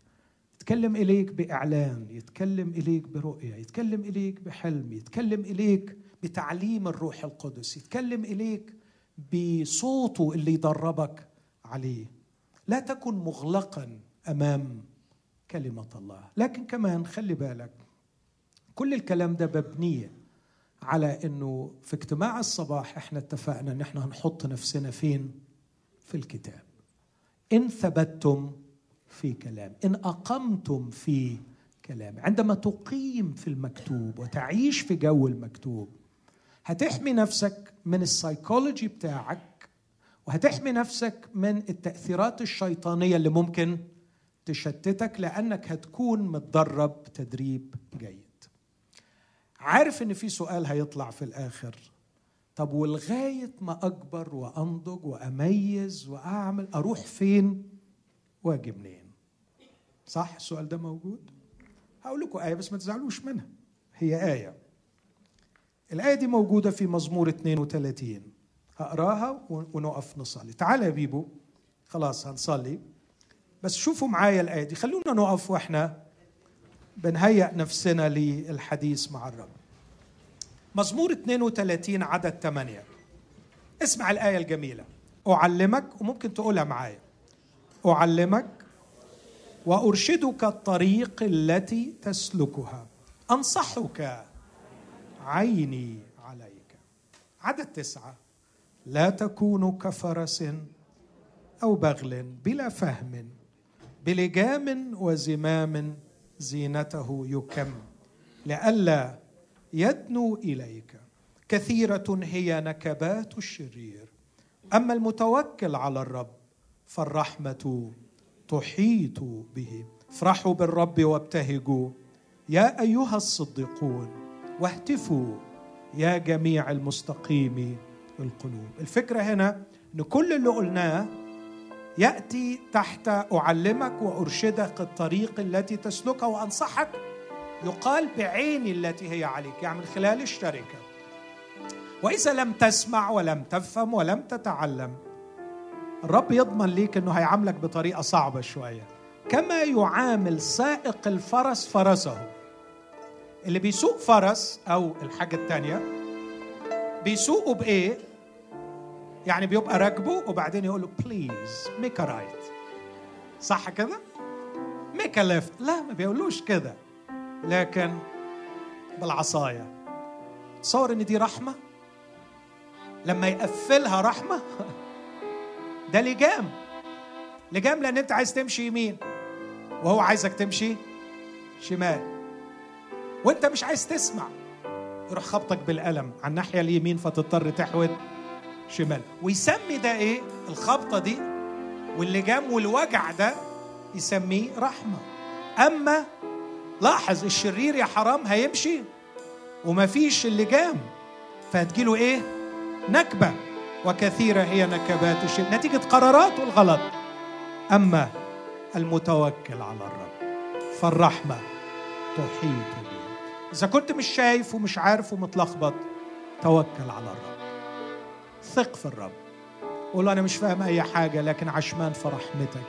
يتكلم إليك بإعلان يتكلم إليك برؤية يتكلم إليك بحلم يتكلم إليك بتعليم الروح القدس يتكلم إليك بصوته اللي يدربك عليه. لا تكن مغلقا أمام كلمة الله. لكن كمان خلي بالك كل الكلام ده مبني على إنه في اجتماع الصباح إحنا اتفقنا إن إحنا هنحط نفسنا فين؟ في الكتاب. إن ثبتتم في كلام إن أقمتم في كلام. عندما تقيم في المكتوب وتعيش في جو المكتوب هتحمي نفسك من السايكولوجي بتاعك وهتحمي نفسك من التأثيرات الشيطانية اللي ممكن تشتتك لأنك هتكون متدرب تدريب جيد. عارف إن في سؤال هيطلع في الآخر. طب ولغاية ما أكبر وأنضج وأميز وأعمل أروح فين وأجي منين؟ صح؟ السؤال ده موجود؟ هقول لكم آية بس ما تزعلوش منها. هي آية. الآية دي موجودة في مزمور 32 هقراها ونقف نصلي. تعال يا بيبو. خلاص هنصلي. بس شوفوا معايا الآية دي. خلونا نقف وإحنا بنهيئ نفسنا للحديث مع الرب. مزمور 32 عدد 8 اسمع الآية الجميلة. أعلمك وممكن تقولها معايا. أعلمك وأرشدك الطريق التي تسلكها. أنصحك عيني عليك. عدد تسعة. لا تكون كفرس أو بغل بلا فهم. بلجام وزمام زينته يكم لئلا يدنو إليك. كثيرة هي نكبات الشرير. أما المتوكل على الرب فالرحمة تحيط به. افرحوا بالرب وابتهجوا. يا أيها الصديقون واهتفوا. يا جميع المستقيم القلوب. الفكرة هنا إن كل اللي قلناه يأتي تحت أعلمك وأرشدك الطريق التي تسلكها وأنصحك. يقال بعيني التي هي عليك يعني من خلال الشركة. وإذا لم تسمع ولم تفهم ولم تتعلم الرب يضمن ليك إنه هيعاملك بطريقة صعبة شوية. كما يعامل سائق الفرس فرسه. اللي بيسوق فرس أو الحاجة الثانية بيسوقه بإيه؟ يعني بيبقى راكبه وبعدين يقول له please make right صح كده؟ make left لا ما بيقولوش كده. لكن بالعصاية. تصور إن دي رحمة؟ لما يقفلها رحمة؟ ده لجام. لجام لأن أنت عايز تمشي يمين وهو عايزك تمشي شمال. وأنت مش عايز تسمع. يروح خبطك بالقلم على الناحية اليمين فتضطر تحود. شمال. ويسمي ده إيه؟ الخبطة دي واللجام والوجع ده يسميه رحمة. أما لاحظ الشرير يا حرام هيمشي ومفيش اللجام فهتجيله إيه؟ نكبة وكثيرة هي نكبات الشرير. نتيجة قراراته الغلط أما المتوكل على الرب فالرحمة تحيط به إذا كنت مش شايف ومش عارف ومتلخبط توكل على الرب. ثق في الرب. قول له أنا مش فاهم أي حاجة لكن عشمان في رحمتك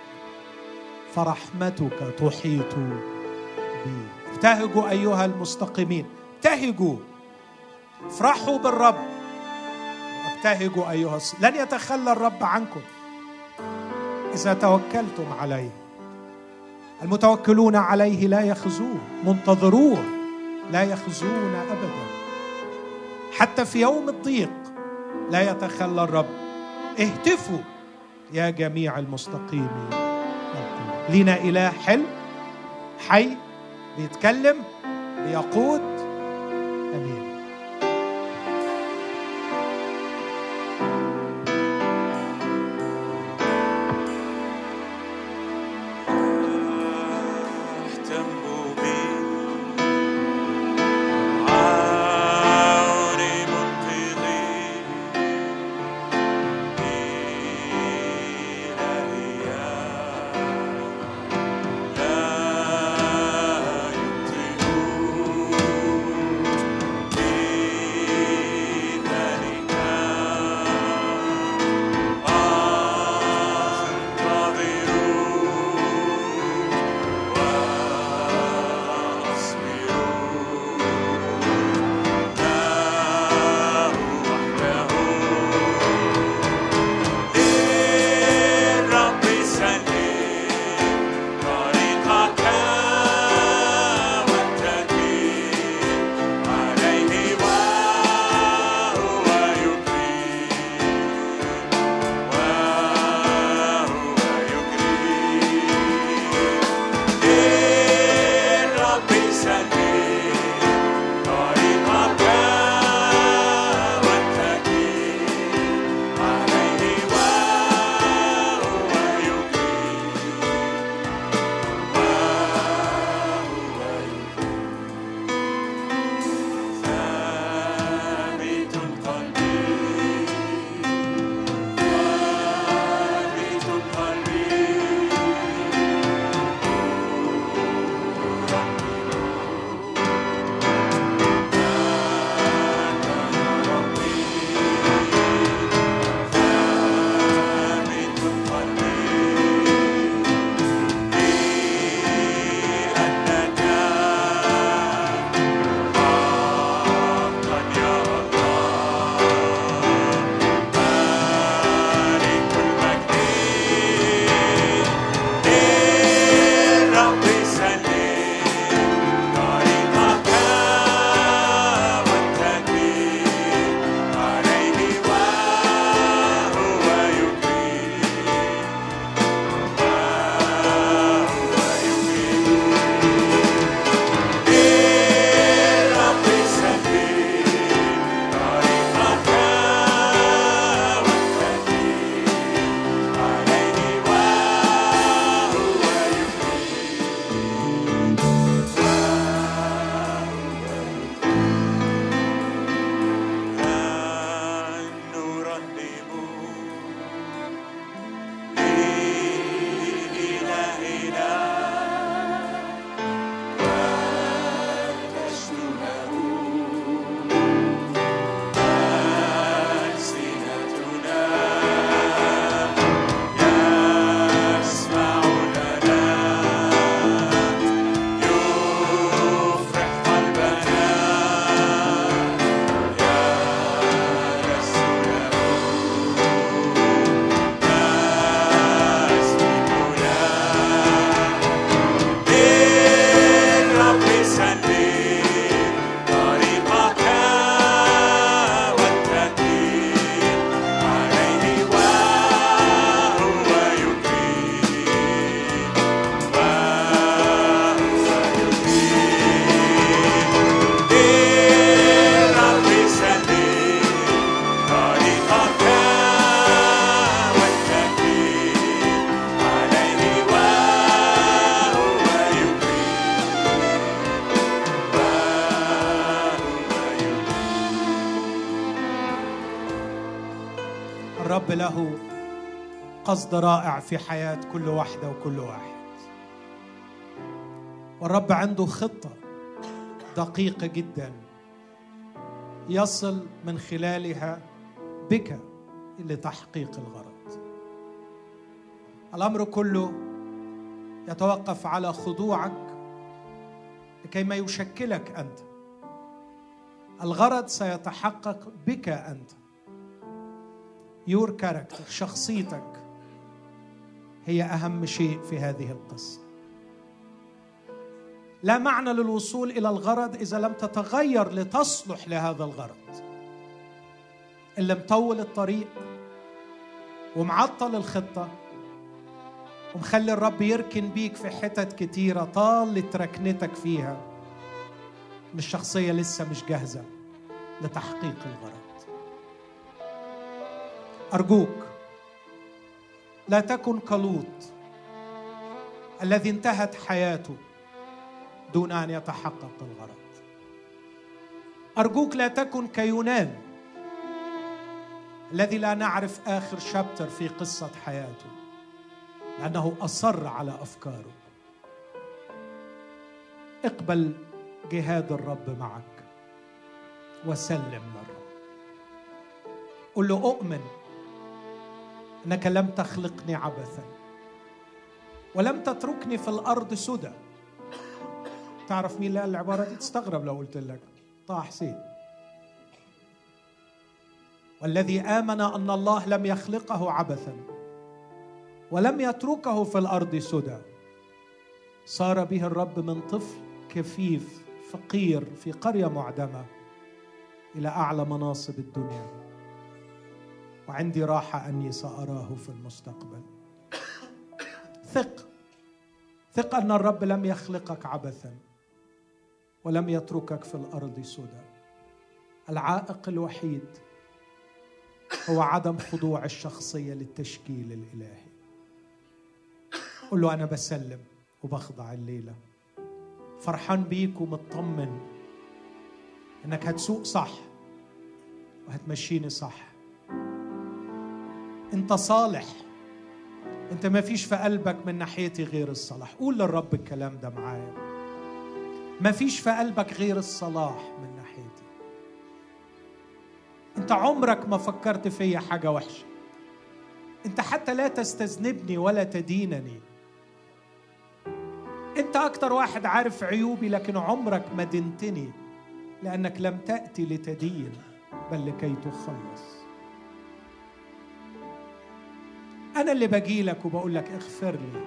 فرحمتك تحيط بي. ابتهجوا أيها المستقيمين. ابتهجوا افرحوا بالرب. ابتهجوا أيها الص... لن يتخلى الرب عنكم. إذا توكلتم عليه. المتوكلون عليه لا يخزون منتظروه. لا يخزون ابدا. حتى في يوم الضيق. لا يتخلى الرب. اهتفوا يا جميع المستقيمين لينا إله حلو حي بيتكلم بيقود. آمين. قصد رائع في حياة كل واحدة وكل واحد. والرب عنده خطة دقيقة جدا يصل من خلالها بك لتحقيق الغرض. الأمر كله يتوقف على خضوعك لكي ما يشكلك أنت. الغرض سيتحقق بك أنت. يور كاركتر شخصيتك. هي أهم شيء في هذه القصة. لا معنى للوصول إلى الغرض إذا لم تتغير لتصلح لهذا الغرض. اللي مطول الطريق ومعطل الخطة ومخلي الرب يركن بيك في حتت كتيرة طالت ركنتك فيها ان الشخصية لسه مش جاهزة لتحقيق الغرض. أرجوك لا تكن كلوط الذي انتهت حياته دون أن يتحقق الغرض. أرجوك لا تكن كيونان الذي لا نعرف آخر شابتر في قصة حياته لأنه أصر على أفكاره. اقبل جهاد الرب معك وسلم للرب. قل له أؤمن. إنك لم تخلقني عبثا ولم تتركني في الأرض سدى. تعرف مين اللي قال العبارة دي؟ تستغرب لو قلت لك. طه حسين. والذي آمن أن الله لم يخلقه عبثا ولم يتركه في الأرض سدى. صار به الرب من طفل كفيف فقير في قرية معدمة إلى أعلى مناصب الدنيا. وعندي راحة أني سأراه في المستقبل. ثق. ثق أن الرب لم يخلقك عبثا ولم يتركك في الأرض سدى. العائق الوحيد هو عدم خضوع الشخصية للتشكيل الإلهي. قل له أنا بسلم وبخضع الليلة. فرحان بيك ومطمن إنك هتسوق صح وهتمشيني صح. انت صالح. انت ما فيش في قلبك من ناحيتي غير الصلاح. قول للرب الكلام ده معايا. ما فيش في قلبك غير الصلاح من ناحيتي. انت عمرك ما فكرت فيا حاجة وحشة. انت حتى لا تستذنبني ولا تدينني. انت أكتر واحد عارف عيوبي لكن عمرك ما دنتني لأنك لم تأتي لتدين بل لكي تخلص. أنا اللي باجي لك وبقول لك اغفر لي.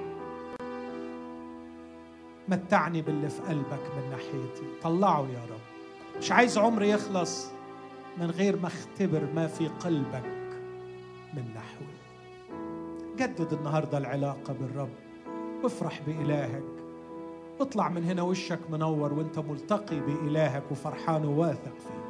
متعني باللي في قلبك من ناحيتي. طلعه يا رب. مش عايز عمري يخلص من غير ما اختبر ما في قلبك من نحوي. جدد النهارده العلاقة بالرب. وافرح بإلهك. اطلع من هنا وشك منور وانت ملتقي بإلهك وفرحان وواثق فيه.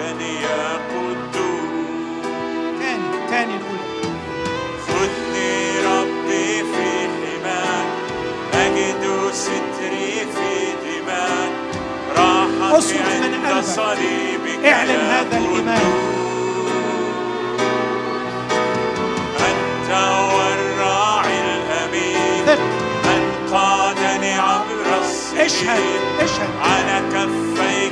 يا قدوس تاني تاني نقول خذني ربي في حماك أجد ستري في دماك راحتي عند. صليبك اعلن هذا الإيمان. أنت هو الراعي الأمين. من قادني عبر اشهد السنين اشهد. على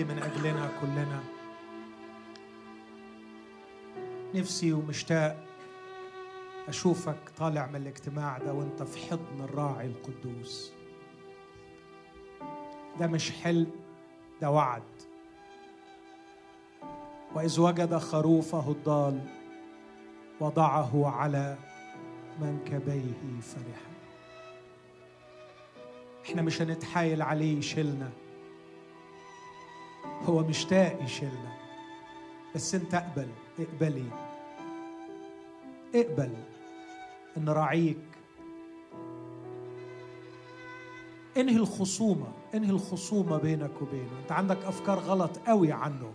وصلي من أجلنا كلنا. نفسي ومشتاق أشوفك طالع من الاجتماع ده وأنت في حضن الراعي القدوس. ده مش حلم ده وعد. وإذ وجد خروفه الضال وضعه على منكبيه فرحا. إحنا مش هنتحايل عليه يشيلنا هو مشتاق يشيلنا. بس انت اقبل اقبلي. اقبل ان راعيك انهي الخصومة انهي الخصومة بينك وبينه. انت عندك افكار غلط قوي عنه.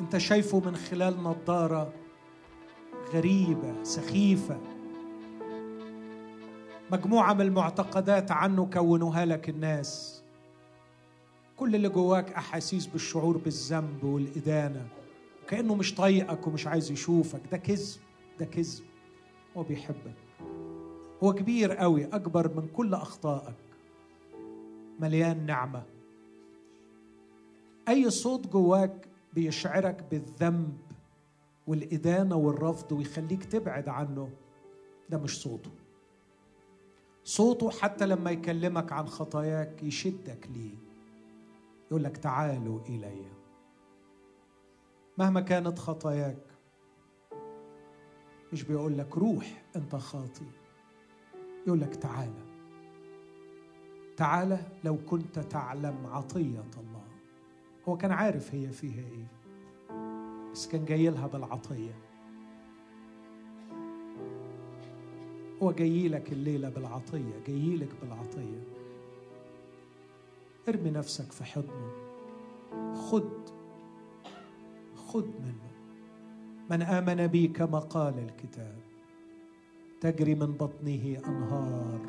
انت شايفه من خلال نظارة غريبة سخيفة. مجموعة من المعتقدات عنه كونوها لك الناس. كل اللي جواك أحاسيس بالشعور بالذنب والإدانة. كأنه مش طايقك ومش عايز يشوفك. ده كذب ده كذب. هو بيحبك. هو كبير قوي أكبر من كل أخطائك. مليان نعمة. أي صوت جواك بيشعرك بالذنب والإدانة والرفض ويخليك تبعد عنه ده مش صوته. صوته حتى لما يكلمك عن خطاياك يشدك ليه. يقول لك تعالوا إلي. مهما كانت خطاياك مش بيقول لك روح أنت خاطي. يقول لك تعالى. تعالى لو كنت تعلم عطية الله. هو كان عارف هي فيها إيه بس كان جاي لها بالعطية. هو جاي لك الليلة بالعطية جاي لك بالعطية. ارمي نفسك في حضنه. خد خد منه. من آمن بي كما قال الكتاب. تجري من بطنه أنهار